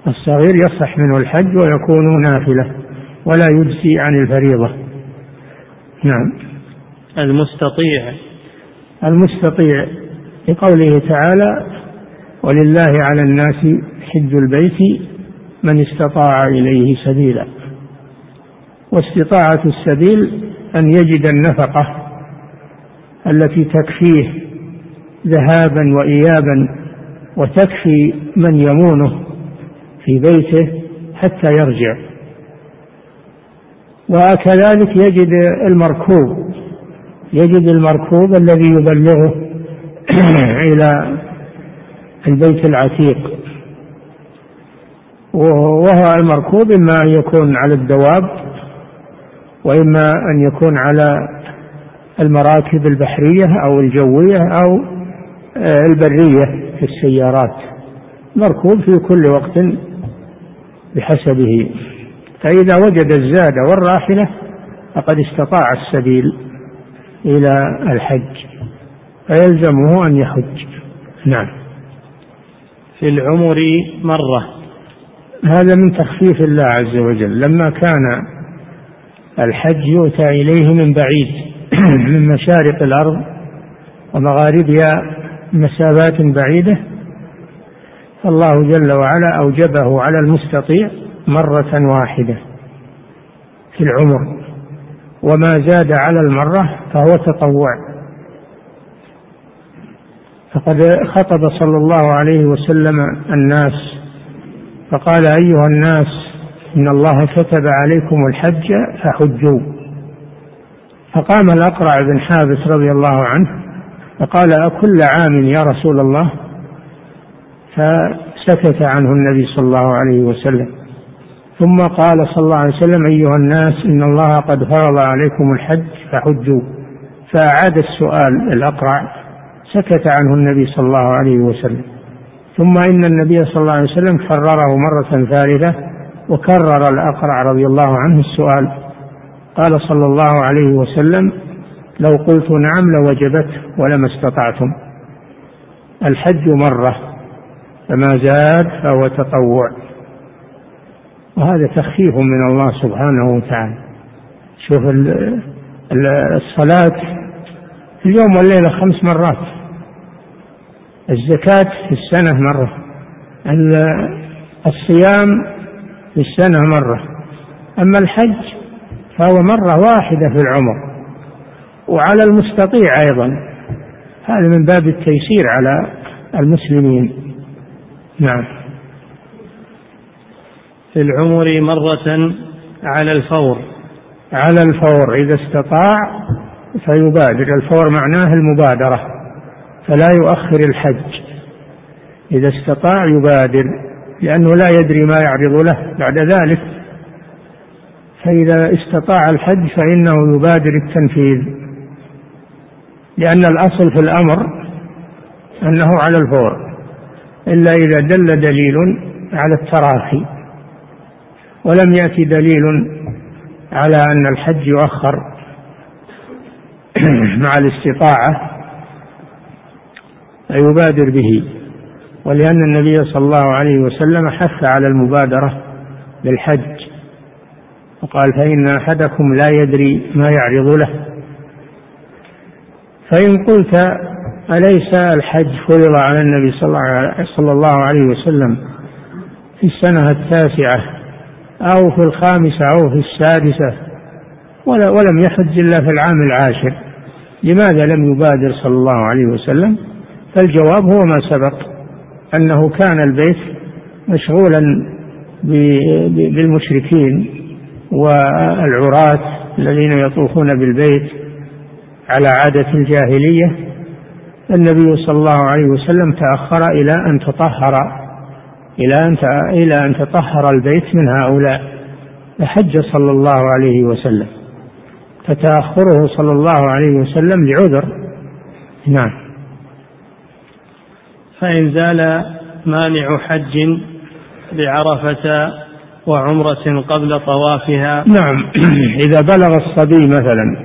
الصغير يصح منه الحج ويكون نافلة ولا يجزي عن الفريضة. نعم. المستطيع. المستطيع. لقوله تعالى ولله على الناس حج البيت من استطاع إليه سبيلا. واستطاعة السبيل أن يجد النفقة التي تكفيه ذهابا وايابا وتكفي من يمونه في بيته حتى يرجع. وكذلك يجد المركوب يجد المركوب الذي يبلغه إلى البيت العتيق. وهو المركوب إما أن يكون على الدواب وإما أن يكون على المراكب البحرية أو الجوية أو البرية في السيارات. مركوب في كل وقت بحسبه. فإذا وجد الزاد والراحلة فقد استطاع السبيل إلى الحج فيلزمه أن يحج. نعم. في العمر مرة. هذا من تخفيف الله عز وجل. لما كان الحج يؤتى إليه من بعيد من مشارق الأرض ومغاربها مسافات بعيدة فالله جل وعلا أوجبه على المستطيع مرة واحدة في العمر. وما زاد على المرة فهو تطوع. فقد خطب صلى الله عليه وسلم الناس فقال أيها الناس إن الله كتب عليكم الحج فحجوا. فقام الأقرع بن حابس رضي الله عنه فقال أكل عام يا رسول الله؟ فسكت عنه النبي صلى الله عليه وسلم. ثم قال صلى الله عليه وسلم أيها الناس إن الله قد فرض عليكم الحج فحجوا. فأعاد السؤال الأقرع سكت عنه النبي صلى الله عليه وسلم. ثم إن النبي صلى الله عليه وسلم كرره مرة ثالثة وكرر الأقرع رضي الله عنه السؤال. قال صلى الله عليه وسلم لو قلت نعم لوجبت ولما استطعتم. الحج مرة فما زاد فهو تطوع. وهذا تخفيف من الله سبحانه وتعالى. شوف الصلاة في اليوم والليلة خمس مرات. الزكاة في السنة مرة. الصيام في السنة مرة. أما الحج فهو مرة واحدة في العمر. وعلى المستطيع أيضا. هذا من باب التيسير على المسلمين. نعم. في العمر مرة على الفور. على الفور. إذا استطاع فيبادر. الفور معناه المبادرة. فلا يؤخر الحج. إذا استطاع يبادر لأنه لا يدري ما يعرض له بعد ذلك. فإذا استطاع الحج فإنه يبادر التنفيذ. لأن الأصل في الأمر أنه على الفور إلا إذا دل دليل على التراخي. ولم يأتي دليل على أن الحج يؤخر مع الاستطاعة. فيبادر به ولأن النبي صلى الله عليه وسلم حث على المبادرة بالحج. وقال فإن أحدكم لا يدري ما يعرض له. فإن قلت أليس الحج فرض على النبي صلى الله عليه وسلم في السنة التاسعة أو في الخامسة أو في السادسة ولم يحج إلا في العام العاشر لماذا لم يبادر صلى الله عليه وسلم؟ فالجواب هو ما سبق أنه كان البيت مشغولا بالمشركين والعراة الذين يطوفون بالبيت على عادة الجاهلية. النبي صلى الله عليه وسلم تأخر إلى أن تطهر إلى أن إلى أن تطهر البيت من هؤلاء. فحج صلى الله عليه وسلم فتأخره صلى الله عليه وسلم لعذر. نعم. فإن زال مانع حج بعرفة وعمرة قبل طوافها. نعم. إذا بلغ الصبي مثلا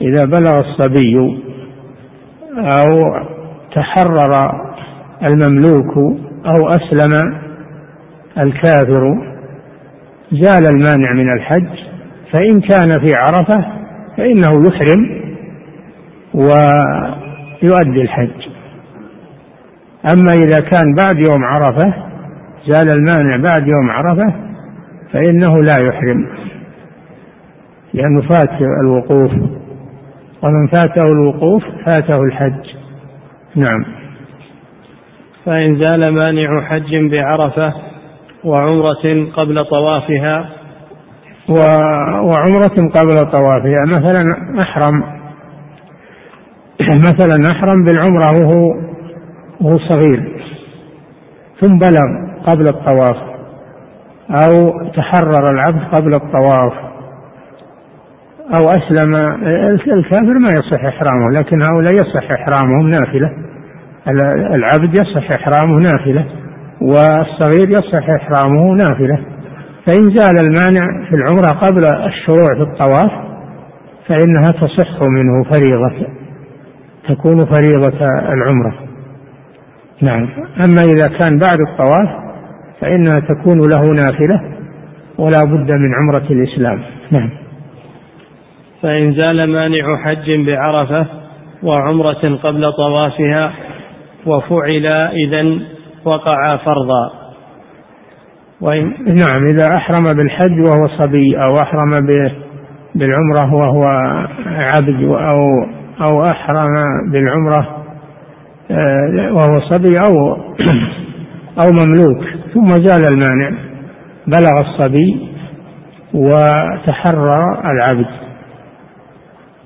إذا بلغ الصبي أو تحرر المملوك أو أسلم الكافر زال المانع من الحج فإن كان في عرفة فإنه يحرم ويؤدي الحج. أما إذا كان بعد يوم عرفة زال المانع بعد يوم عرفة فإنه لا يحرم. لأنه فات الوقوف ومن فاته الوقوف فاته الحج. نعم. فإن زال مانع حج بعرفة وعمرة قبل طوافها. وعمرة قبل طوافها مثلا أحرم. مثلا أحرم بالعمرة وهو وهو صغير ثم بلغ قبل الطواف أو تحرر العبد قبل الطواف أو أسلم. الكافر ما يصح إحرامه لكن هؤلاء يصح إحرامهم نافلة العبد يصح إحرامه نافلة والصغير يصح إحرامه نافلة. فإن زال المانع في العمرة قبل الشروع في الطواف فإنها تصح منه فريضة تكون فريضة العمرة. نعم. أما إذا كان بعد الطواف فإنها تكون له نافلة ولا بد من عمرة الإسلام. نعم. فإن زال مانع حج بعرفة وعمرة قبل طوافها وفعل إذا وقع فرضا. وإن نعم. إذا أحرم بالحج وهو صبي أو أحرم بالعمرة وهو عبد أو أو أحرم بالعمرة وهو صبي أو أو مملوك. ثم زال المانع. بلغ الصبي وتحرر العبد.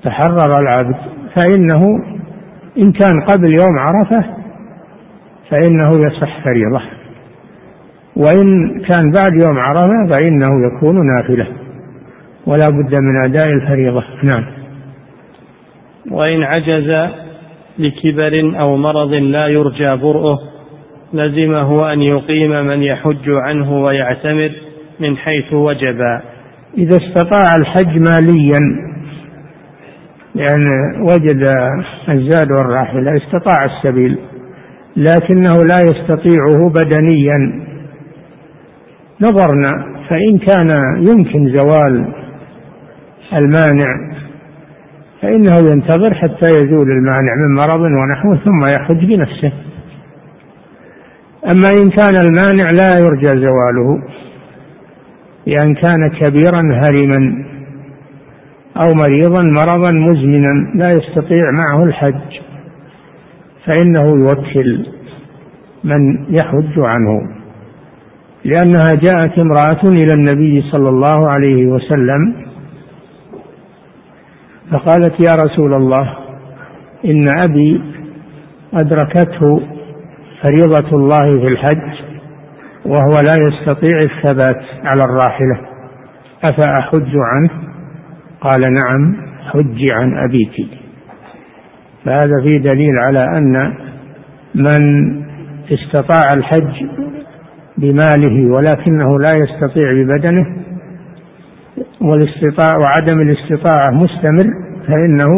تحرر العبد. فإنه إن كان قبل يوم عرفة فإنه يصح فريضة. وإن كان بعد يوم عرفة فإنه يكون نافلة. ولا بد من أداء الفريضة. نعم. وإن عجز لكبر أو مرض لا يرجى برؤه لزمه أن يقيم من يحج عنه ويعتمر من حيث وجب. إذا استطاع الحج ماليا لأن وجد الزاد والراحلة استطاع السبيل لكنه لا يستطيعه بدنيا. نظرنا فإن كان يمكن زوال المانع فإنه ينتظر حتى يزول المانع من مرض ونحوه ثم يحج بنفسه. أما إن كان المانع لا يرجى زواله لأن كان كبيرا هرما أو مريضا مرضا مزمنا لا يستطيع معه الحج فإنه يوكل من يحج عنه. لأنها جاءت امرأة إلى النبي صلى الله عليه وسلم فقالت يا رسول الله إن أبي أدركته فريضة الله في الحج وهو لا يستطيع الثبات على الراحلة. أفأحج عنه؟ قال نعم حج عن أبيك. فهذا فيه دليل على أن من استطاع الحج بماله ولكنه لا يستطيع ببدنه والاستطاع وعدم الاستطاعة مستمر فإنه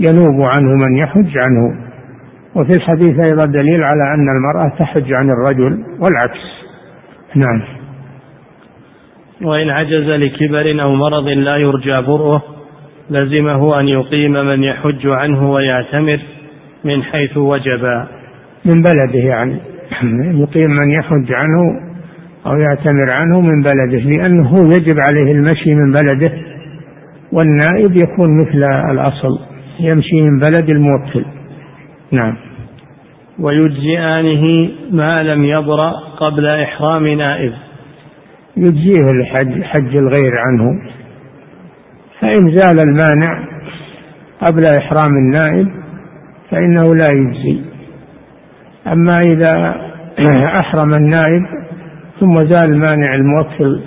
ينوب عنه من يحج عنه. وفي الحديث أيضا دليل على أن المرأة تحج عن الرجل والعكس. نعم. وإن عجز لكبر أو مرض لا يرجى برؤه لزمه أن يقيم من يحج عنه ويعتمر من حيث وجب. من بلده يعني. يقيم من يحج عنه أو يعتمر عنه من بلده لأنه يجب عليه المشي من بلده. والنائب يكون مثل الأصل يمشي من بلد الموكل. نعم. ويجزئانه ما لم يبرأ قبل إحرام نائب. يجزيه الحج حج الغير عنه. فإن زال المانع قبل إحرام النائب فإنه لا يجزي. أما إذا أحرم النائب ثم زال المانع الموكل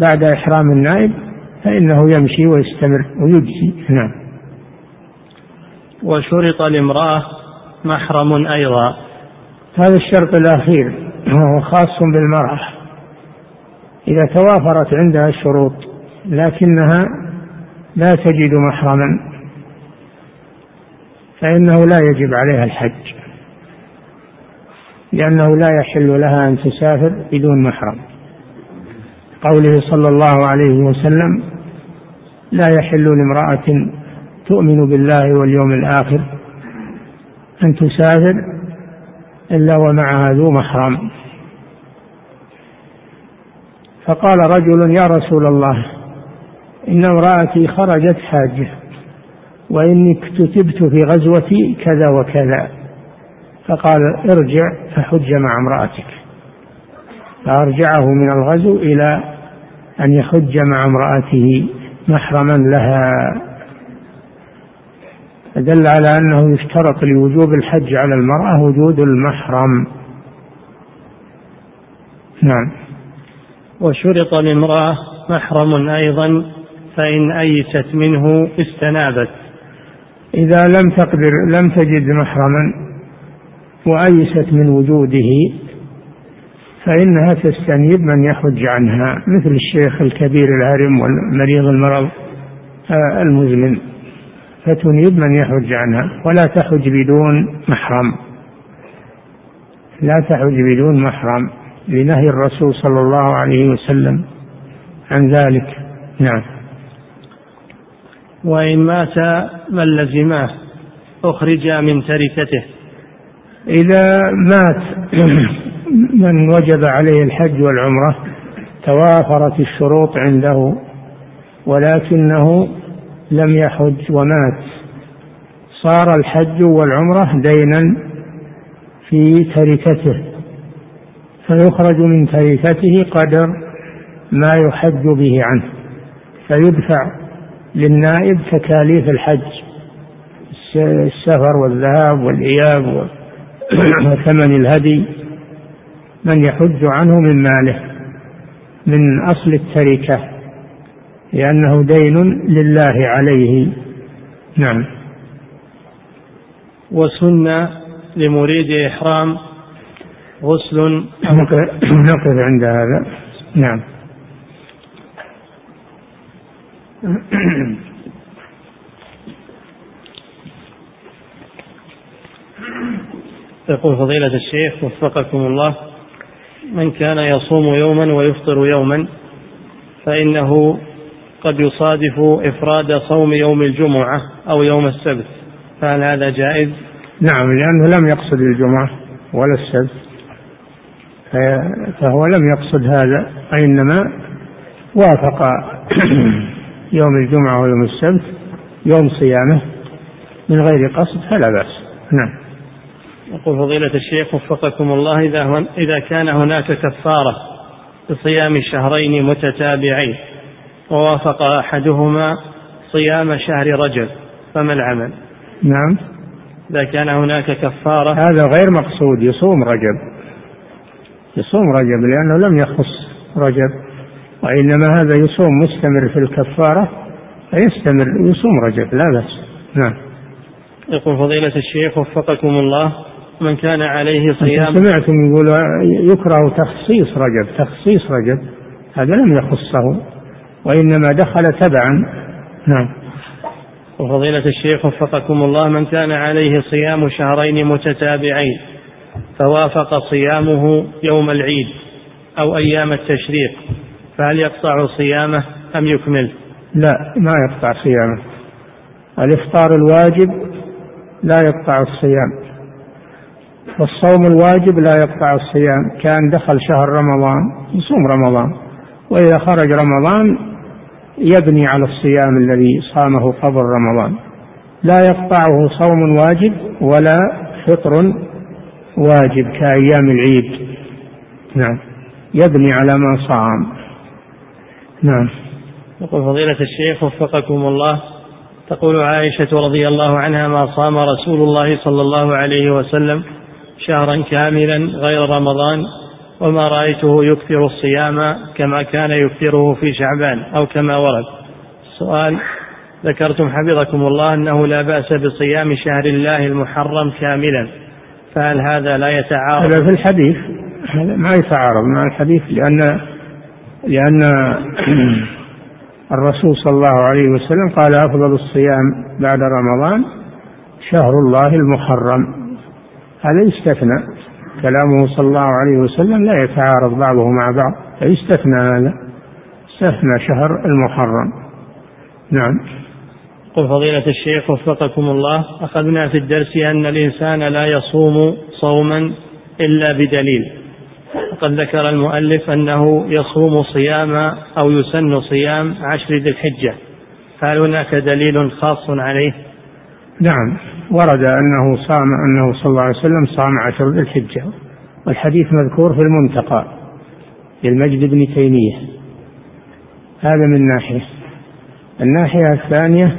بعد إحرام النائب فإنه يمشي ويستمر ويجزي. نعم. وشرط لامرأة محرم أيضا. هذا الشرط الأخير وهو خاص بالمرأة. إذا توافرت عندها الشروط لكنها لا تجد محرما. فإنه لا يجب عليها الحج. لأنه لا يحل لها أن تسافر بدون محرم. قوله صلى الله عليه وسلم لا يحل لامرأة تؤمن بالله واليوم الآخر أن تسافر إلا ومعها ذو محرم. فقال رجل يا رسول الله إن امرأتي خرجت حاجة وإني كتبت في غزوتي كذا وكذا. فقال ارجع فحج مع امرأتك. فأرجعه من الغزو إلى أن يحج مع امرأته محرما لها. دل على أنه يشترط لوجوب الحج على المرأة وجود المحرم. نعم. وشرط لامرأة محرم أيضا فإن أيست منه استنابت. إذا لم تقدر لم تجد محرما وأيست من وجوده فإنها تستنيب من يحج عنها مثل الشيخ الكبير الهرم والمريض المرض آه، المزمن. فتنيب من يحج عنها ولا تحج بدون محرم. لا تحج بدون محرم لنهي الرسول صلى الله عليه وسلم عن ذلك. نعم. وإن مات من لزماه أخرج من تركته. إذا مات من وجب عليه الحج والعمرة توافرت الشروط عنده ولكنه لم يحج ومات. صار الحج والعمرة دينا في تركته فيخرج من تركته قدر ما يحج به عنه فيدفع للنائب تكاليف الحج السفر والذهاب والإياب وثمن الهدي. من يحج عنه من ماله من أصل التركة لأنه دين لله عليه. نعم. وسن لمريد إحرام غسل نقف عند هذا. نعم. يقول فضيلة الشيخ وفقكم الله. من كان يصوم يوما ويفطر يوما فإنه قد يصادف إفراد صوم يوم الجمعة أو يوم السبت. فهل هذا جائز؟ نعم لأنه لم يقصد الجمعة ولا السبت. فهو لم يقصد هذا وإنما وافق يوم الجمعة ويوم السبت يوم صيامه من غير قصد فلا بأس. نعم. يقول فضيلة الشيخ وفقكم الله إذا, إذا كان هناك كفارة بصيام شهرين متتابعين ووافق أحدهما صيام شهر رجب فما العمل؟ نعم. إذا كان هناك كفارة هذا غير مقصود يصوم رجب. يصوم رجب لأنه لم يخص رجب وإنما هذا يصوم مستمر في الكفارة فيستمر يصوم رجب لا بأس. نعم. يقول فضيلة الشيخ وفقكم الله من كان عليه صيام. سمعتم يقول يكره تخصيص رجب. تخصيص رجب هذا لم يخصه وإنما دخل تبعا. نعم. وفضيلة الشيخ وفقكم الله من كان عليه صيام شهرين متتابعين فوافق صيامه يوم العيد أو أيام التشريق فهل يقطع صيامه أم يكمل؟ لا ما يقطع صيامه. الإفطار الواجب لا يقطع الصيام. والصوم الواجب لا يقطع الصيام كان دخل شهر رمضان يصوم رمضان وإذا خرج رمضان يبني على الصيام الذي صامه قبل رمضان. لا يقطعه صوم واجب ولا فطر واجب كأيام العيد. نعم. يبني على ما صام. نعم. يقول فضيلة الشيخ وفقكم الله تقول عائشة رضي الله عنها ما صام رسول الله صلى الله عليه وسلم شهرا كاملا غير رمضان وما رأيته يكثر الصيام كما كان يكثره في شعبان أو كما ورد. السؤال ذكرتم حفظكم الله أنه لا بأس بصيام شهر الله المحرم كاملا فهل هذا لا يتعارض؟ هذا في الحديث. ما يتعارض مع الحديث لأن لأن الرسول صلى الله عليه وسلم قال أفضل الصيام بعد رمضان شهر الله المحرم. هذا يستثنى. كلامه صلى الله عليه وسلم لا يتعارض بعضه مع بعض فيستثنى هذا؟ استثنى شهر المحرم. نعم. قل فضيلة الشيخ وفقكم الله أخذنا في الدرس أن الإنسان لا يصوم صوما إلا بدليل. وقد ذكر المؤلف أنه يصوم صيام أو يسن صيام عشر ذي الحجة. فهل هناك دليل خاص عليه؟ نعم. ورد أنه صام أنه صلى الله عليه وسلم صام عشر ذي الحجة. والحديث مذكور في المنتقى للمجد بن تيمية. هذا من ناحية. الناحية الثانية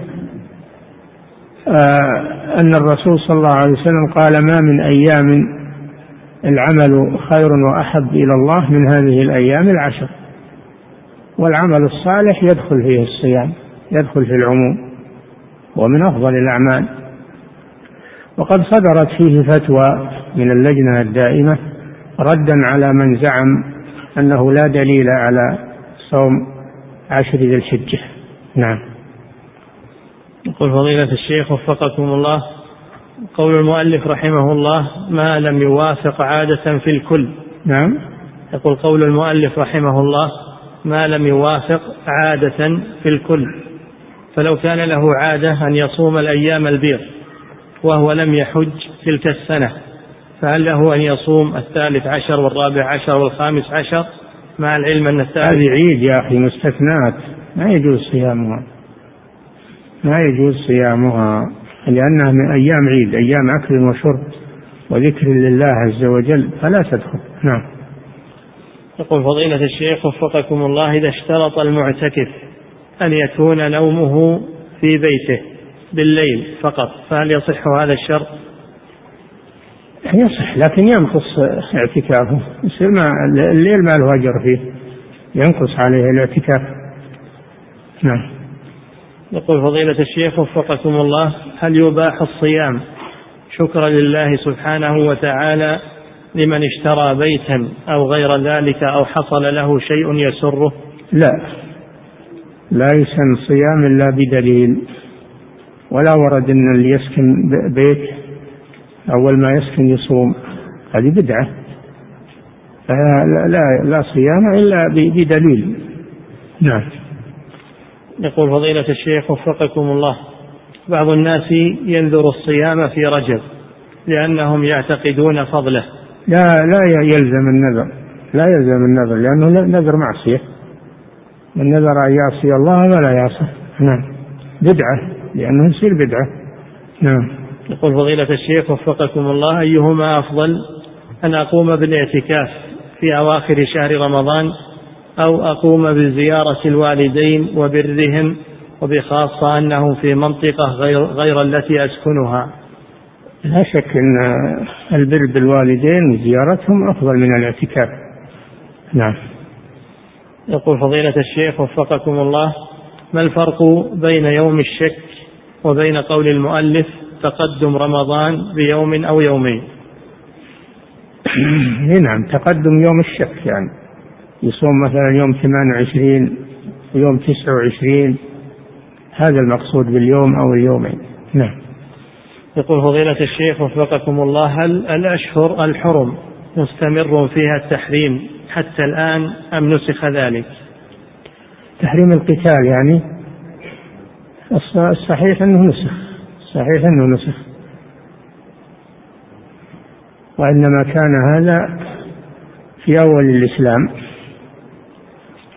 آه أن الرسول صلى الله عليه وسلم قال ما من أيام العمل خير وأحب إلى الله من هذه الأيام العشر. والعمل الصالح يدخل فيه الصيام يدخل في العموم. ومن أفضل الأعمال. وقد صدرت فيه فتوى من اللجنة الدائمة ردا على من زعم أنه لا دليل على صوم عشر ذي الحجة. نعم. يقول فضيلة الشيخ وفقكم الله قول المؤلف رحمه الله ما لم يوافق عادة في الكل. نعم. يقول قول المؤلف رحمه الله ما لم يوافق عادة في الكل. فلو كان له عادة أن يصوم الأيام البيض وهو لم يحج تلك السنة فهل له أن يصوم الثالث عشر والرابع عشر والخامس عشر؟ مع العلم أن الثالث هذه عيد يا أخي مستثنات. ما يجوز صيامها. ما يجوز صيامها لأنها من أيام عيد أيام أكل وشرب وذكر لله عز وجل فلا تدخل. نعم. يقول فضيلة الشيخ وفقكم الله إذا اشترط المعتكف أن يكون نومه في بيته بالليل فقط فهل يصح هذا الشرط؟ يصح لكن ينقص اعتكافه. يصير ما الليل ما له أجر فيه. ينقص عليه الاعتكاف. نعم. يقول فضيلة الشيخ وفقكم الله هل يباح الصيام؟ شكرا لله سبحانه وتعالى لمن اشترى بيتا أو غير ذلك أو حصل له شيء يسره؟ لا. لا يسن صيام إلا بدليل ولا ورد أن اللي يسكن بيت أول ما يسكن يصوم هذه بدعة. لا, لا, لا صيام إلا بدليل. نعم. يقول فضيلة الشيخ وفقكم الله بعض الناس ينذر الصيام في رجب لأنهم يعتقدون فضله. لا لا يلزم النذر لا يلزم النذر لأنه نذر معصية. من نذر أن يعصي الله فلا يعصى نعم. بدعة لأنه يصير بدعة. نعم. يقول فضيلة الشيخ وفقكم الله أيهما أفضل أن أقوم بالاعتكاف في أواخر شهر رمضان أو أقوم بزيارة الوالدين وبرهم وبخاصة أنهم في منطقة غير, غير التي أسكنها؟ لا شك أن البر بالوالدين وزيارتهم أفضل من الاعتكاف. نعم. يقول فضيلة الشيخ وفقكم الله ما الفرق بين يوم الشك وبين قول المؤلف تقدم رمضان بيوم أو يومين؟ نعم تقدم يوم الشك يعني. يصوم مثلا يوم 28 ويوم 29 هذا المقصود باليوم أو اليومين. نعم. يقول فضيلة الشيخ وفقكم الله هل الأشهر الحرم مستمر فيها التحريم حتى الآن أم نسخ ذلك؟ تحريم القتال يعني؟ الصحيح أنه نسخ. صحيح أنه نسخ. وإنما كان هذا في أول الإسلام.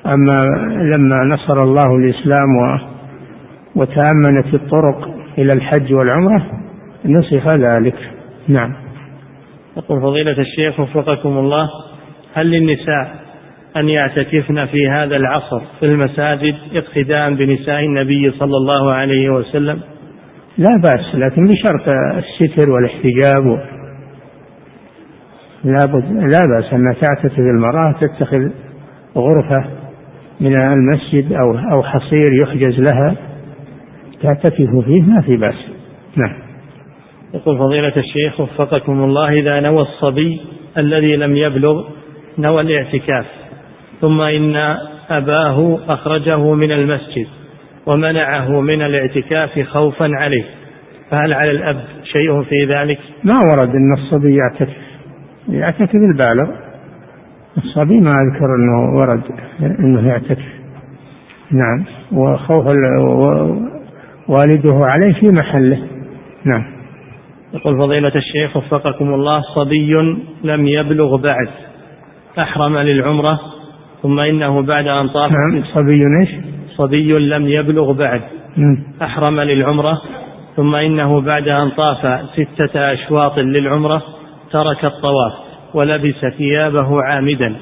أما لما نصر الله الإسلام وتأمنت الطرق إلى الحج والعمرة نسخ ذلك. نعم. يقول فضيلة الشيخ وفقكم الله هل للنساء أن يعتكفن في هذا العصر في المساجد اقتداء بنساء النبي صلى الله عليه وسلم؟ لا بأس لكن بشرط الستر والاحتجاب لا, بد لا بأس أن تعتكف المرأة تتخذ غرفة من المسجد أو أو حصير يحجز لها تعتكف فيه ما في بأس. نعم. يقول فضيلة الشيخ وفقكم الله إذا نوى الصبي الذي لم يبلغ نوى الاعتكاف ثم إن أباه أخرجه من المسجد ومنعه من الاعتكاف خوفا عليه. فهل على الأب شيء في ذلك؟ ما ورد أن الصبي يعتكف. يعتكف البالغ. الصبي ما أذكر أنه ورد أنه يعتكف. نعم. وخوف والده عليه في محله. نعم. يقول فضيلة الشيخ وفقكم الله صبي لم يبلغ بعد. أحرم للعمرة ثم إنه بعد أن طاف نعم صبي إيش؟ صبي لم يبلغ بعد. أحرم للعمرة ثم إنه بعد أن طاف ستة أشواط للعمرة ترك الطواف ولبس ثيابه عامدا.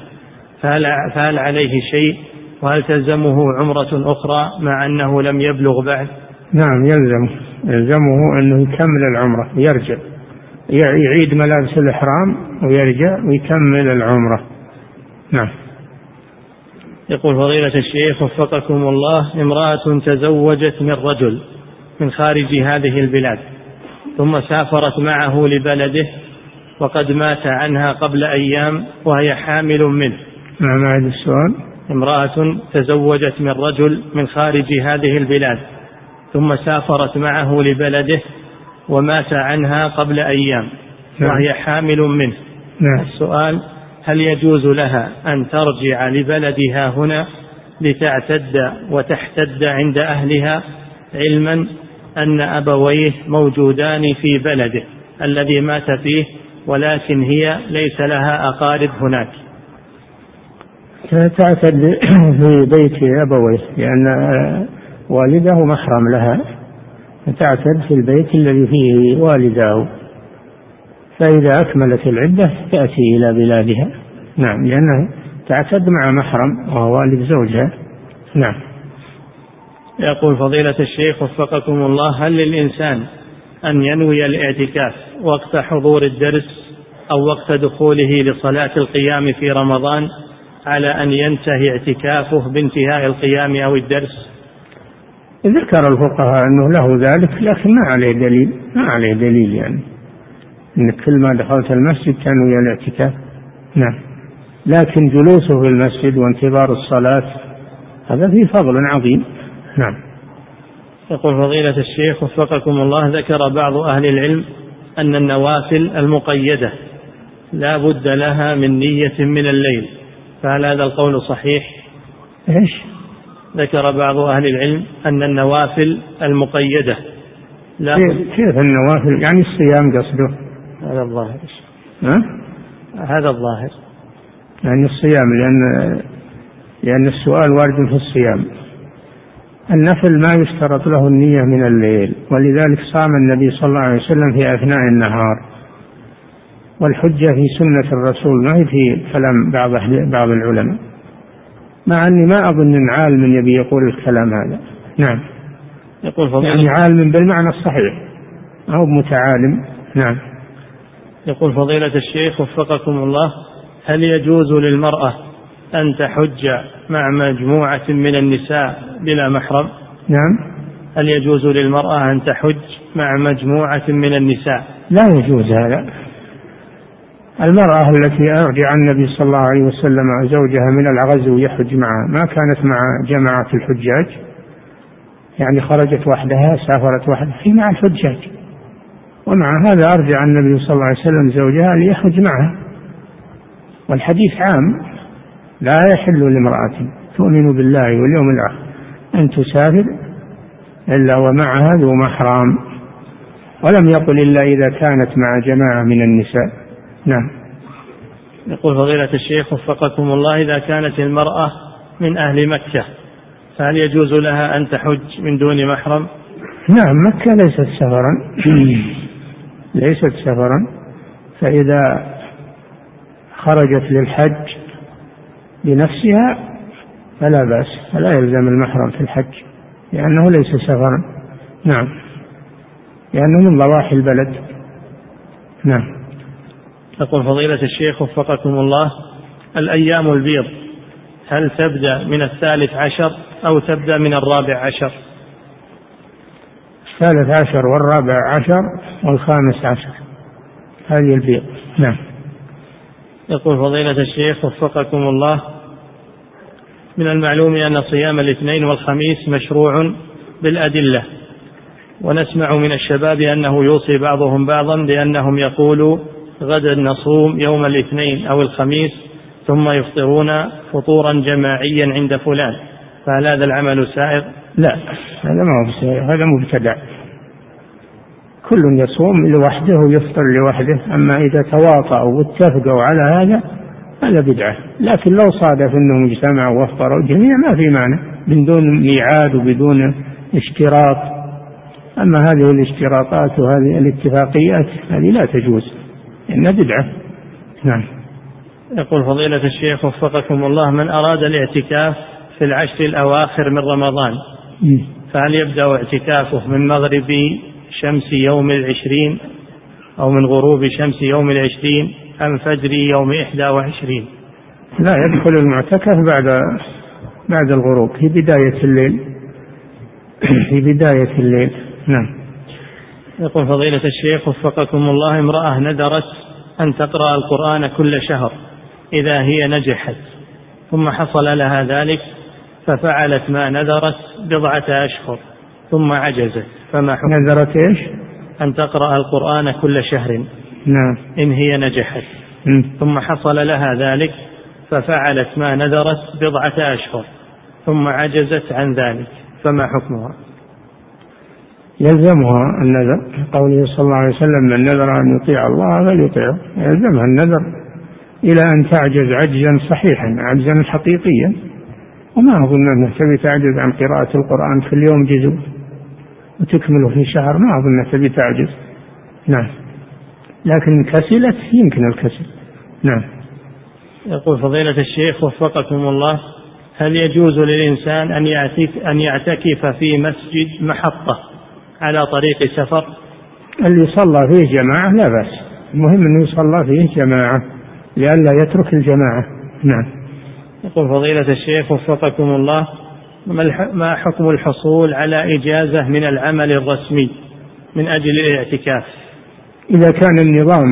فهل, فهل عليه شيء؟ وهل تلزمه عمرة أخرى مع أنه لم يبلغ بعد؟ نعم يلزمه يلزمه أنه يكمل العمرة يرجع. يعيد ملابس الإحرام ويرجع ويكمل العمرة. نعم يقول فضيلة الشيخ وفقكم الله امرأة تزوجت من رجل من خارج هذه البلاد ثم سافرت معه لبلده وقد مات عنها قبل أيام وهي حامل منه نعم هذا السؤال امرأة تزوجت من رجل من خارج هذه البلاد ثم سافرت معه لبلده ومات عنها قبل أيام نعم. وهي حامل منه نعم. السؤال هل يجوز لها أن ترجع لبلدها هنا لتعتد وتحتد عند أهلها علما أن أبويه موجودان في بلده الذي مات فيه ولكن هي ليس لها أقارب هناك؟ تعتد في بيت أبويه لأن والده محرم لها. تعتد في البيت الذي فيه والداه فإذا أكملت العدة تأتي إلى بلادها. نعم لأنها تعتد مع محرم وهو والد زوجها. نعم. يقول فضيلة الشيخ وفقكم الله هل للإنسان أن ينوي الاعتكاف وقت حضور الدرس أو وقت دخوله لصلاة القيام في رمضان على أن ينتهي اعتكافه بانتهاء القيام أو الدرس؟ ذكر الفقهاء أنه له ذلك لكن ما عليه دليل ما عليه دليل يعني. أنك كل ما دخلت المسجد تنوي الاعتكاف نعم لكن جلوسه في المسجد وانتظار الصلاة هذا فيه فضل عظيم نعم يقول فضيلة الشيخ وفقكم الله ذكر بعض أهل العلم أن النوافل المقيدة لا بد لها من نية من الليل فهل هذا القول صحيح؟ إيش؟ ذكر بعض أهل العلم أن النوافل المقيدة لا كيف, كيف النوافل؟ يعني الصيام قصده هذا الظاهر. ها؟ هذا الظاهر. يعني الصيام لأن لأن السؤال وارد في الصيام. النفل ما يشترط له النية من الليل ولذلك صام النبي صلى الله عليه وسلم في أثناء النهار. والحجة في سنة الرسول ما هي في كلام بعض بعض العلماء. مع أني ما أظن أن عالم يبي يقول الكلام هذا. نعم. يقول فضيلة يعني عالم بالمعنى الصحيح. أو متعالم. نعم. يقول فضيلة الشيخ وفقكم الله هل يجوز للمرأة أن تحج مع مجموعة من النساء بلا محرم؟ نعم. هل يجوز للمرأة أن تحج مع مجموعة من النساء؟ لا يجوز هذا. المرأة التي أرجع النبي صلى الله عليه وسلم زوجها من الغزو يحج معها ما كانت مع جماعة الحجاج؟ يعني خرجت وحدها سافرت وحدها هي مع الحجاج. ومع هذا أرجع النبي صلى الله عليه وسلم زوجها ليحج معها. والحديث عام لا يحل لامرأة تؤمن بالله واليوم الآخر أن تسافر إلا ومعها ذو محرم. ولم يقل إلا إذا كانت مع جماعة من النساء. نعم. يقول فضيلة الشيخ وفقكم الله إذا كانت المرأة من أهل مكة فهل يجوز لها أن تحج من دون محرم؟ نعم مكة ليست سفرا. ليست سفرا فإذا خرجت للحج بنفسها فلا بأس فلا يلزم المحرم في الحج لأنه ليس سفرا. نعم. لأنه من ضواحي البلد. نعم. يقول فضيلة الشيخ وفقكم الله الأيام البيض هل تبدأ من الثالث عشر أو تبدأ من الرابع عشر؟ الثالث عشر والرابع عشر والخامس عشر. هذه البيض نعم. يقول فضيلة الشيخ وفقكم الله من المعلوم أن صيام الاثنين والخميس مشروع بالأدلة ونسمع من الشباب أنه يوصي بعضهم بعضا بأنهم يقولوا غدا نصوم يوم الاثنين أو الخميس ثم يفطرون فطورا جماعيا عند فلان فهل هذا العمل سائغ؟ لا هذا ما هو سائغ هذا مبتدع كل يصوم لوحده ويفطر لوحده أما إذا تواطؤوا واتفقوا على هذا هذا بدعة. لكن لو صادف أنهم اجتمعوا وافطروا الجميع ما في معنى من دون ميعاد وبدون اشتراط. أما هذه الاشتراطات وهذه الاتفاقيات هذه لا تجوز إنها بدعة. نعم. يقول فضيلة الشيخ وفقكم الله من أراد الاعتكاف في العشر الأواخر من رمضان فهل يبدأ اعتكافه من مغرب شمس يوم العشرين أو من غروب شمس يوم العشرين أم فجر يوم إحدى وعشرين؟ لا يدخل المعتكف بعد بعد الغروب في بداية الليل. في بداية الليل. نعم. يقول فضيلة الشيخ وفقكم الله امرأة ندرت أن تقرأ القرآن كل شهر إذا هي نجحت ثم حصل لها ذلك ففعلت ما نذرت بضعة أشهر ثم عجزت. فما حكم؟ نذرت إيش؟ أن تقرأ القرآن كل شهر. نعم. إن هي نجحت. م. ثم حصل لها ذلك ففعلت ما نذرت بضعة أشهر ثم عجزت عن ذلك. فما حكمها؟ يلزمها النذر قوله صلى الله عليه وسلم من نذر أن يطيع الله فليطيعه يلزمها النذر إلى أن تعجز عجزا صحيحا عجزا حقيقيا. وما أظن أنها تبي تعجز عن قراءة القرآن في اليوم جزء وتكمله في شهر ما أظن تبي تعجز. نعم. لكن كسلت يمكن الكسل. نعم. يقول فضيلة الشيخ وفقكم الله هل يجوز للإنسان أن أن يعتكف في مسجد محطة على طريق سفر؟ اللي صلى فيه جماعة لا بأس. المهم أنه يصلى فيه جماعة لئلا يترك الجماعة. نعم. يقول فضيلة الشيخ وفقكم الله ما حكم الحصول على إجازة من العمل الرسمي من أجل الاعتكاف؟ إذا كان النظام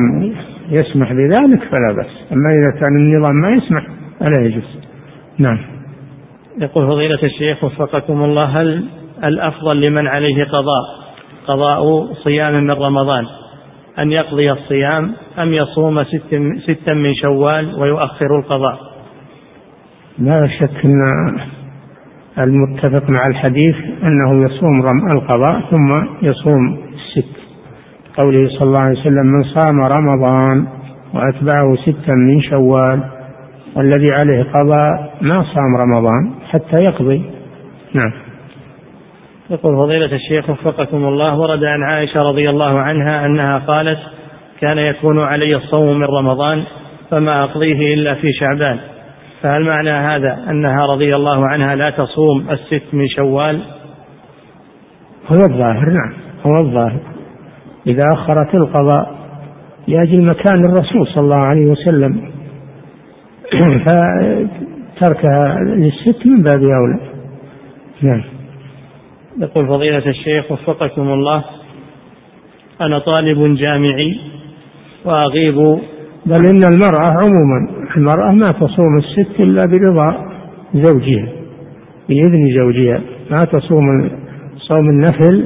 يسمح بذلك فلا بأس أما إذا كان النظام ما يسمح فلا يجوز. نعم. يقول فضيلة الشيخ وفقكم الله هل الأفضل لمن عليه قضاء قضاء صيام من رمضان أن يقضي الصيام أم يصوم ست ستا من شوال ويؤخر القضاء؟ لا شك أن المتفق مع الحديث أنه يصوم القضاء ثم يصوم الست. قوله صلى الله عليه وسلم من صام رمضان وأتبعه ستا من شوال الذي عليه قضاء ما صام رمضان حتى يقضي. نعم. يقول فضيلة الشيخ وفقكم الله ورد عن عائشة رضي الله عنها أنها قالت كان يكون علي الصوم من رمضان فما أقضيه إلا في شعبان. فهل معنى هذا أنها رضي الله عنها لا تصوم الست من شوال؟ هو الظاهر نعم هو الظاهر. إذا أخرت القضاء لأجل مكان الرسول صلى الله عليه وسلم فتركها للست من باب أولى. نعم. يقول فضيلة الشيخ وفقكم الله أنا طالب جامعي وأغيب بل إن المرأة عموما. المرأة ما تصوم الست إلا برضا زوجها بإذن زوجها ما تصوم صوم النفل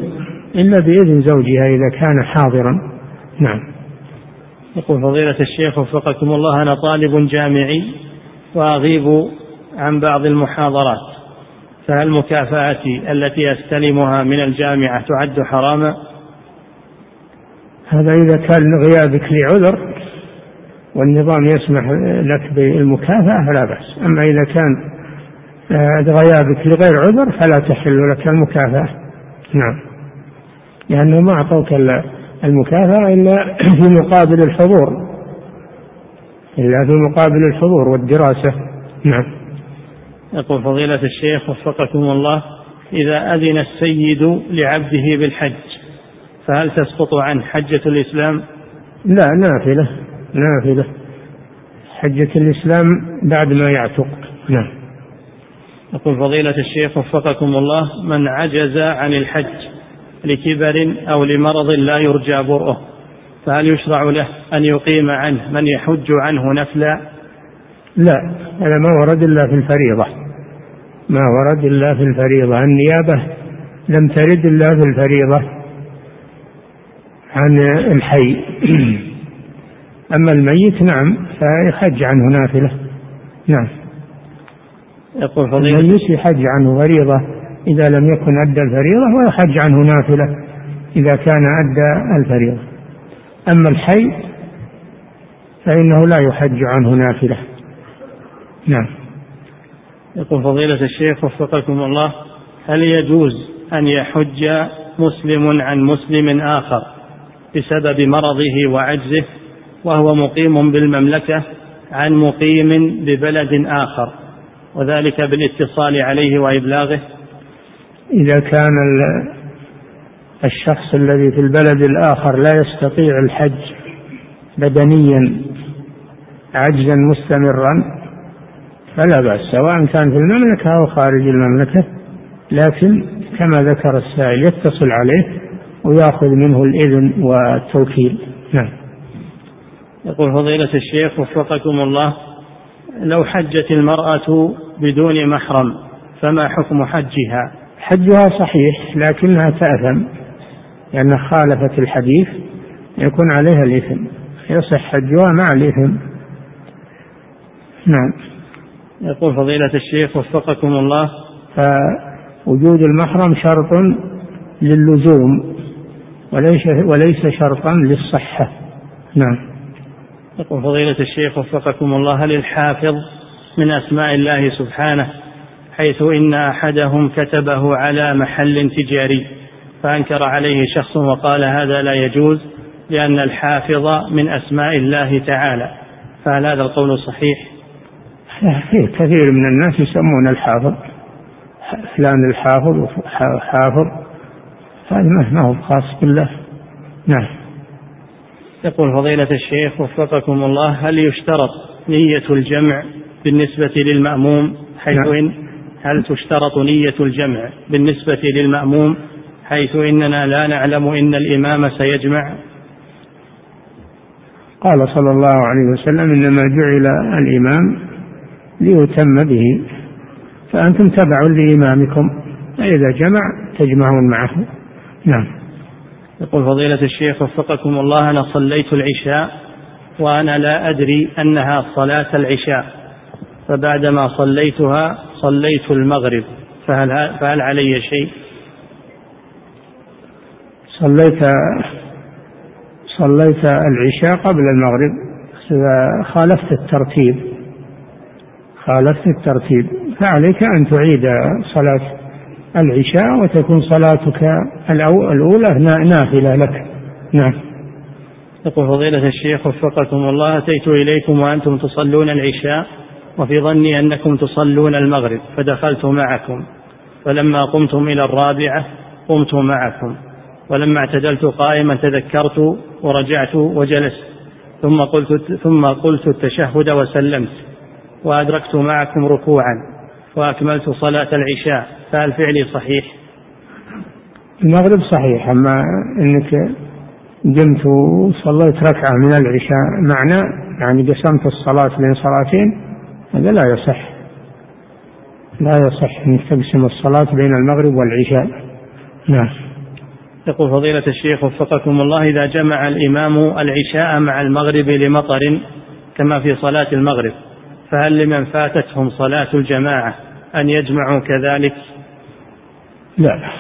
إلا بإذن زوجها إذا كان حاضرا. نعم. يقول فضيلة الشيخ وفقكم الله أنا طالب جامعي وأغيب عن بعض المحاضرات فهل مكافأتي التي أستلمها من الجامعة تعد حراما؟ هذا إذا كان غيابك لعذر والنظام يسمح لك بالمكافأة فلا بأس. أما إذا كان آه، غيابك لغير عذر فلا تحل لك المكافأة. نعم. لأنه ما أعطوك المكافأة إلا في مقابل الحضور. إلا في مقابل الحضور والدراسة. نعم. يقول فضيلة الشيخ وفقكم الله إذا أذن السيد لعبده بالحج فهل تسقط عنه حجة الإسلام؟ لا نافلة. نافلة حجة الإسلام بعد ما يعتق. نعم. يقول فضيلة الشيخ وفقكم الله من عجز عن الحج لكبر أو لمرض لا يرجى برؤه فهل يشرع له أن يقيم عنه من يحج عنه نفلا؟ لا هذا ما ورد إلا في الفريضة. ما ورد إلا في الفريضة. النيابة لم ترد إلا في الفريضة عن الحي. أما الميت نعم فيحج عنه نافلة. نعم. يقول فضيلة الميت يحج عنه فريضة إذا لم يكن أدى الفريضة ويحج عنه نافلة إذا كان أدى الفريضة. أما الحي فإنه لا يحج عنه نافلة. نعم. يقول فضيلة الشيخ وفقكم الله هل يجوز أن يحج مسلم عن مسلم آخر بسبب مرضه وعجزه؟ وهو مقيم بالمملكة عن مقيم ببلد آخر وذلك بالاتصال عليه وإبلاغه. إذا كان الشخص الذي في البلد الآخر لا يستطيع الحج بدنيا عجزا مستمرا فلا بأس سواء كان في المملكة أو خارج المملكة لكن كما ذكر السائل يتصل عليه ويأخذ منه الإذن والتوكيل. نعم. يقول فضيلة الشيخ وفقكم الله لو حجت المرأة بدون محرم فما حكم حجها؟ حجها صحيح لكنها تأثم لأنها خالفت الحديث يكون عليها الإثم يصح حجها مع الإثم. نعم. يقول فضيلة الشيخ وفقكم الله. فوجود المحرم شرط للزوم وليس وليس شرطا للصحة. نعم. يقول فضيلة الشيخ وفقكم الله هل الحافظ من أسماء الله سبحانه حيث إن أحدهم كتبه على محل تجاري فأنكر عليه شخص وقال هذا لا يجوز لأن الحافظ من أسماء الله تعالى فهل هذا القول صحيح؟ كثير من الناس يسمون الحافظ فلان الحافظ حافظ هذا ما هو خاص بالله. نعم. يقول فضيلة الشيخ وفقكم الله هل يشترط نية الجمع بالنسبة للمأموم؟ حيث نعم. إن هل تشترط نية الجمع بالنسبة للمأموم؟ حيث إننا لا نعلم إن الإمام سيجمع. قال صلى الله عليه وسلم إنما جعل الإمام ليتم به فأنتم تبع لإمامكم فإذا جمع تجمعون معه. نعم. يقول فضيلة الشيخ وفقكم الله أنا صليت العشاء وأنا لا أدري أنها صلاة العشاء فبعدما صليتها صليت المغرب فهل فهل علي شيء؟ صليت صليت العشاء قبل المغرب خالفت الترتيب خالفت الترتيب فعليك أن تعيد صلاة العشاء وتكون صلاتك الأولى نافلة لك. نعم. يقول فضيلة الشيخ وفقكم الله أتيت إليكم وأنتم تصلون العشاء وفي ظني أنكم تصلون المغرب فدخلت معكم. فلما قمتم إلى الرابعة قمت معكم. ولما اعتدلت قائما تذكرت ورجعت وجلست. ثم قلت ثم قلت التشهد وسلمت وأدركت معكم ركوعا وأكملت صلاة العشاء. فهل فعلي صحيح؟ المغرب صحيح أما أنك قمت وصليت ركعة من العشاء معنى يعني قسمت الصلاة بين صلاتين هذا لا يصح لا يصح أنك تقسم الصلاة بين المغرب والعشاء نعم يقول فضيلة الشيخ وفقكم الله إذا جمع الإمام العشاء مع المغرب لمطر كما في صلاة المغرب فهل لمن فاتتهم صلاة الجماعة أن يجمعوا كذلك؟ لا.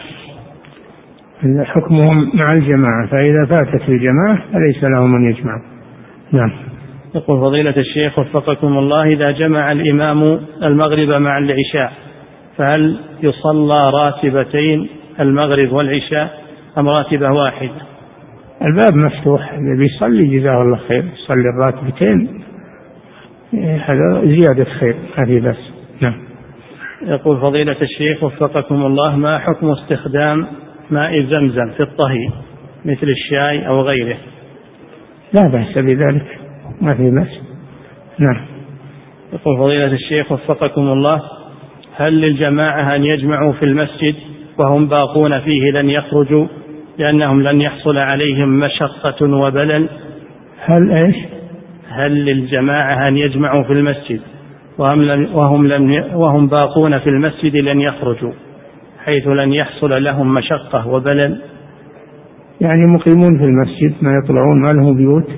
حكمهم مع الجماعة فإذا فاتت الجماعة فليس لهم أن يجمعوا. نعم. يقول فضيلة الشيخ وفقكم الله إذا جمع الإمام المغرب مع العشاء فهل يصلى راتبتين المغرب والعشاء أم راتبة واحدة الباب مفتوح اللي بيصلي جزاه الله خير يصلي الراتبتين هذا زيادة خير هذه بس. نعم. يقول فضيلة الشيخ وفقكم الله ما حكم استخدام ماء زمزم في الطهي؟ مثل الشاي أو غيره. لا بأس بذلك ما في بأس. نعم. يقول فضيلة الشيخ وفقكم الله هل للجماعة أن يجمعوا في المسجد وهم باقون فيه لن يخرجوا؟ لأنهم لن يحصل عليهم مشقة وبلل. هل إيش؟ هل للجماعة أن يجمعوا في المسجد؟ وهم لم وهم لم وهم باقون في المسجد لن يخرجوا حيث لن يحصل لهم مشقة وبلل. يعني مقيمون في المسجد ما يطلعون ما لهم بيوت؟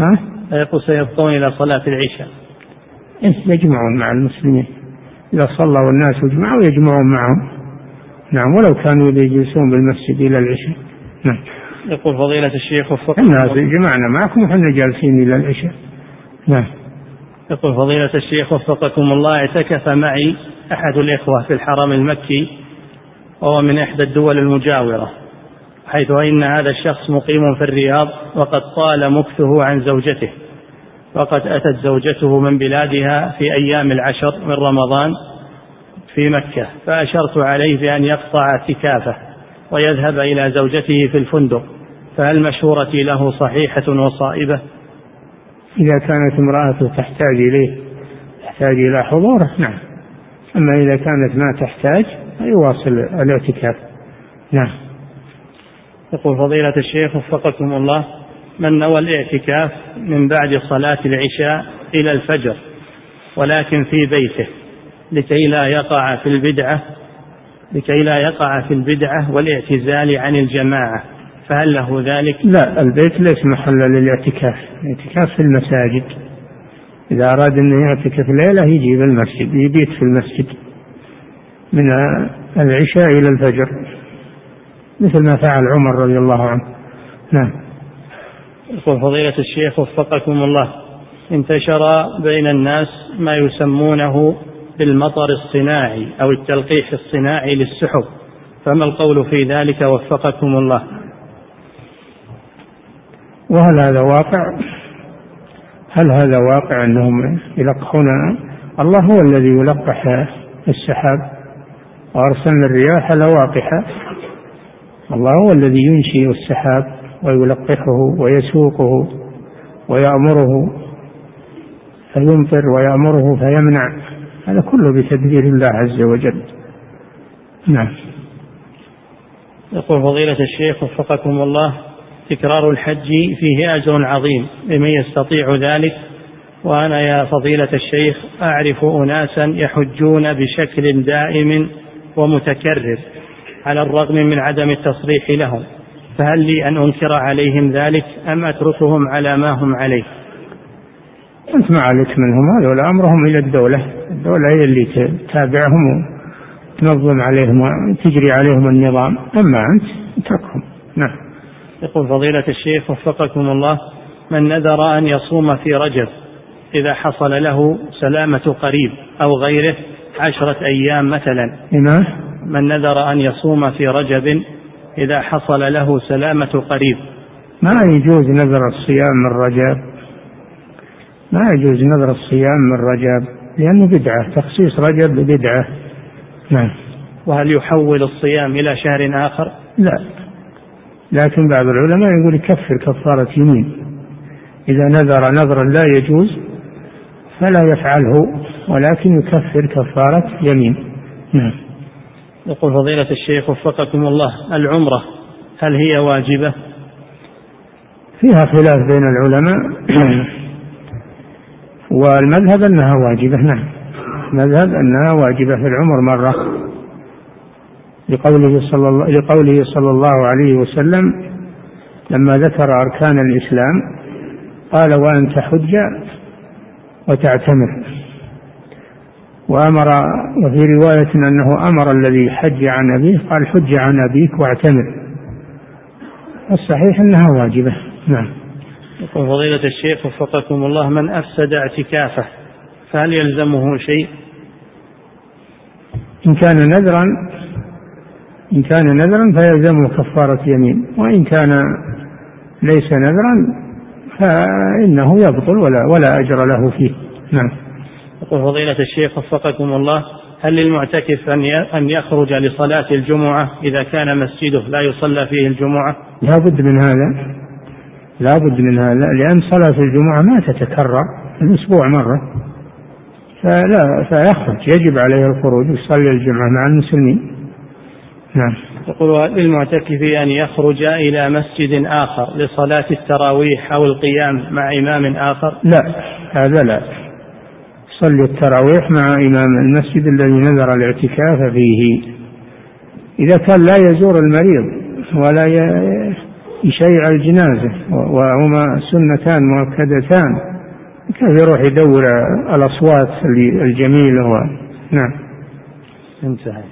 ها؟ يقول سيبقون إلى صلاة العشاء. إيه يجمعون مع المسلمين. إذا صلوا الناس أجمعوا يجمعون معهم. نعم ولو كانوا يجلسون بالمسجد إلى العشاء. نعم. يقول فضيلة الشيخ وفقكم الناس جمعنا معكم وحنا جالسين إلى العشاء. نعم. يقول فضيلة الشيخ وفقكم الله اعتكف معي أحد الإخوة في الحرم المكي وهو من إحدى الدول المجاورة حيث إن هذا الشخص مقيم في الرياض وقد طال مكثه عن زوجته وقد أتت زوجته من بلادها في أيام العشر من رمضان في مكة فأشرت عليه بأن يقطع اعتكافه ويذهب إلى زوجته في الفندق فهل مشورتي له صحيحة وصائبة؟ إذا كانت امرأته تحتاج إليه تحتاج إلى حضوره نعم. أما إذا كانت ما تحتاج فيواصل الاعتكاف. نعم. يقول فضيلة الشيخ وفقكم الله من نوى الاعتكاف من بعد صلاة العشاء إلى الفجر ولكن في بيته لكي لا يقع في البدعة لكي لا يقع في البدعة والاعتزال عن الجماعة. فهل له ذلك؟ لا البيت ليس محلا للاعتكاف. الاعتكاف في المساجد. إذا أراد أن يعتكف ليلة يجي في المسجد يبيت في المسجد. من العشاء إلى الفجر. مثل ما فعل عمر رضي الله عنه. نعم. يقول فضيلة الشيخ وفقكم الله. انتشر بين الناس ما يسمونه بالمطر الصناعي أو التلقيح الصناعي للسحب. فما القول في ذلك وفقكم الله؟ وهل هذا واقع؟ هل هذا واقع أنهم يلقحون؟ الله هو الذي يلقح السحاب. وأرسلنا الرياح لواقحة. الله هو الذي ينشئ السحاب ويلقحه ويسوقه ويأمره فيمطر ويأمره فيمنع. هذا كله بتدبير الله عز وجل. نعم. يقول فضيلة الشيخ وفقكم الله تكرار الحج فيه أجر عظيم لمن يستطيع ذلك وأنا يا فضيلة الشيخ أعرف أناسا يحجون بشكل دائم ومتكرر على الرغم من عدم التصريح لهم فهل لي أن أنكر عليهم ذلك أم أتركهم على ما هم عليه؟ أنت ما عليك منهم هذول أمرهم إلى الدولة الدولة هي اللي تتابعهم وتنظم عليهم وتجري عليهم النظام أما أنت اتركهم نعم. يقول فضيلة الشيخ وفقكم الله من نذر أن يصوم في رجب إذا حصل له سلامة قريب أو غيره عشرة أيام مثلا. نعم من نذر أن يصوم في رجب إذا حصل له سلامة قريب؟ ما يجوز نذر الصيام من رجب؟ ما يجوز نذر الصيام من رجب؟ لأنه بدعة تخصيص رجب بدعة. نعم. وهل يحول الصيام إلى شهر آخر؟ لا. لكن بعض العلماء يقول يكفر كفارة يمين. إذا نذر نذرا لا يجوز فلا يفعله ولكن يكفر كفارة يمين. نعم. يقول فضيلة الشيخ وفقكم الله العمرة هل هي واجبة؟ فيها خلاف بين العلماء. والمذهب أنها واجبة نعم. مذهب أنها واجبة في العمر مرة. لقوله صلى الله لقوله صلى الله عليه وسلم لما ذكر أركان الإسلام قال وأن تحج وتعتمر. وأمر وفي رواية أنه أمر الذي حج عن أبيه قال حج عن أبيك واعتمر. الصحيح أنها واجبة. نعم. يقول فضيلة الشيخ وفقكم الله من أفسد اعتكافه فهل يلزمه شيء؟ إن كان نذرا إن كان نذرا فيلزمه كفارة يمين وإن كان ليس نذرا فإنه يبطل ولا ولا أجر له فيه. نعم. يقول فضيلة الشيخ وفقكم الله هل للمعتكف أن أن يخرج لصلاة الجمعة إذا كان مسجده لا يصلى فيه الجمعة؟ لا بد من هذا. لا بد من هذا لأن صلاة الجمعة ما تتكرر في الأسبوع مرة. فلا فيخرج يجب عليه الخروج يصلي الجمعة مع المسلمين. نعم. يقول للمعتكف أن يخرج إلى مسجد آخر لصلاة التراويح أو القيام مع إمام آخر؟ لا هذا لا. يصلي التراويح مع إمام المسجد الذي نذر الاعتكاف فيه. إذا كان لا يزور المريض ولا يشيع الجنازة وهما سنتان مؤكدتان كيف يروح يدور الأصوات الجميلة و... نعم. انتهى.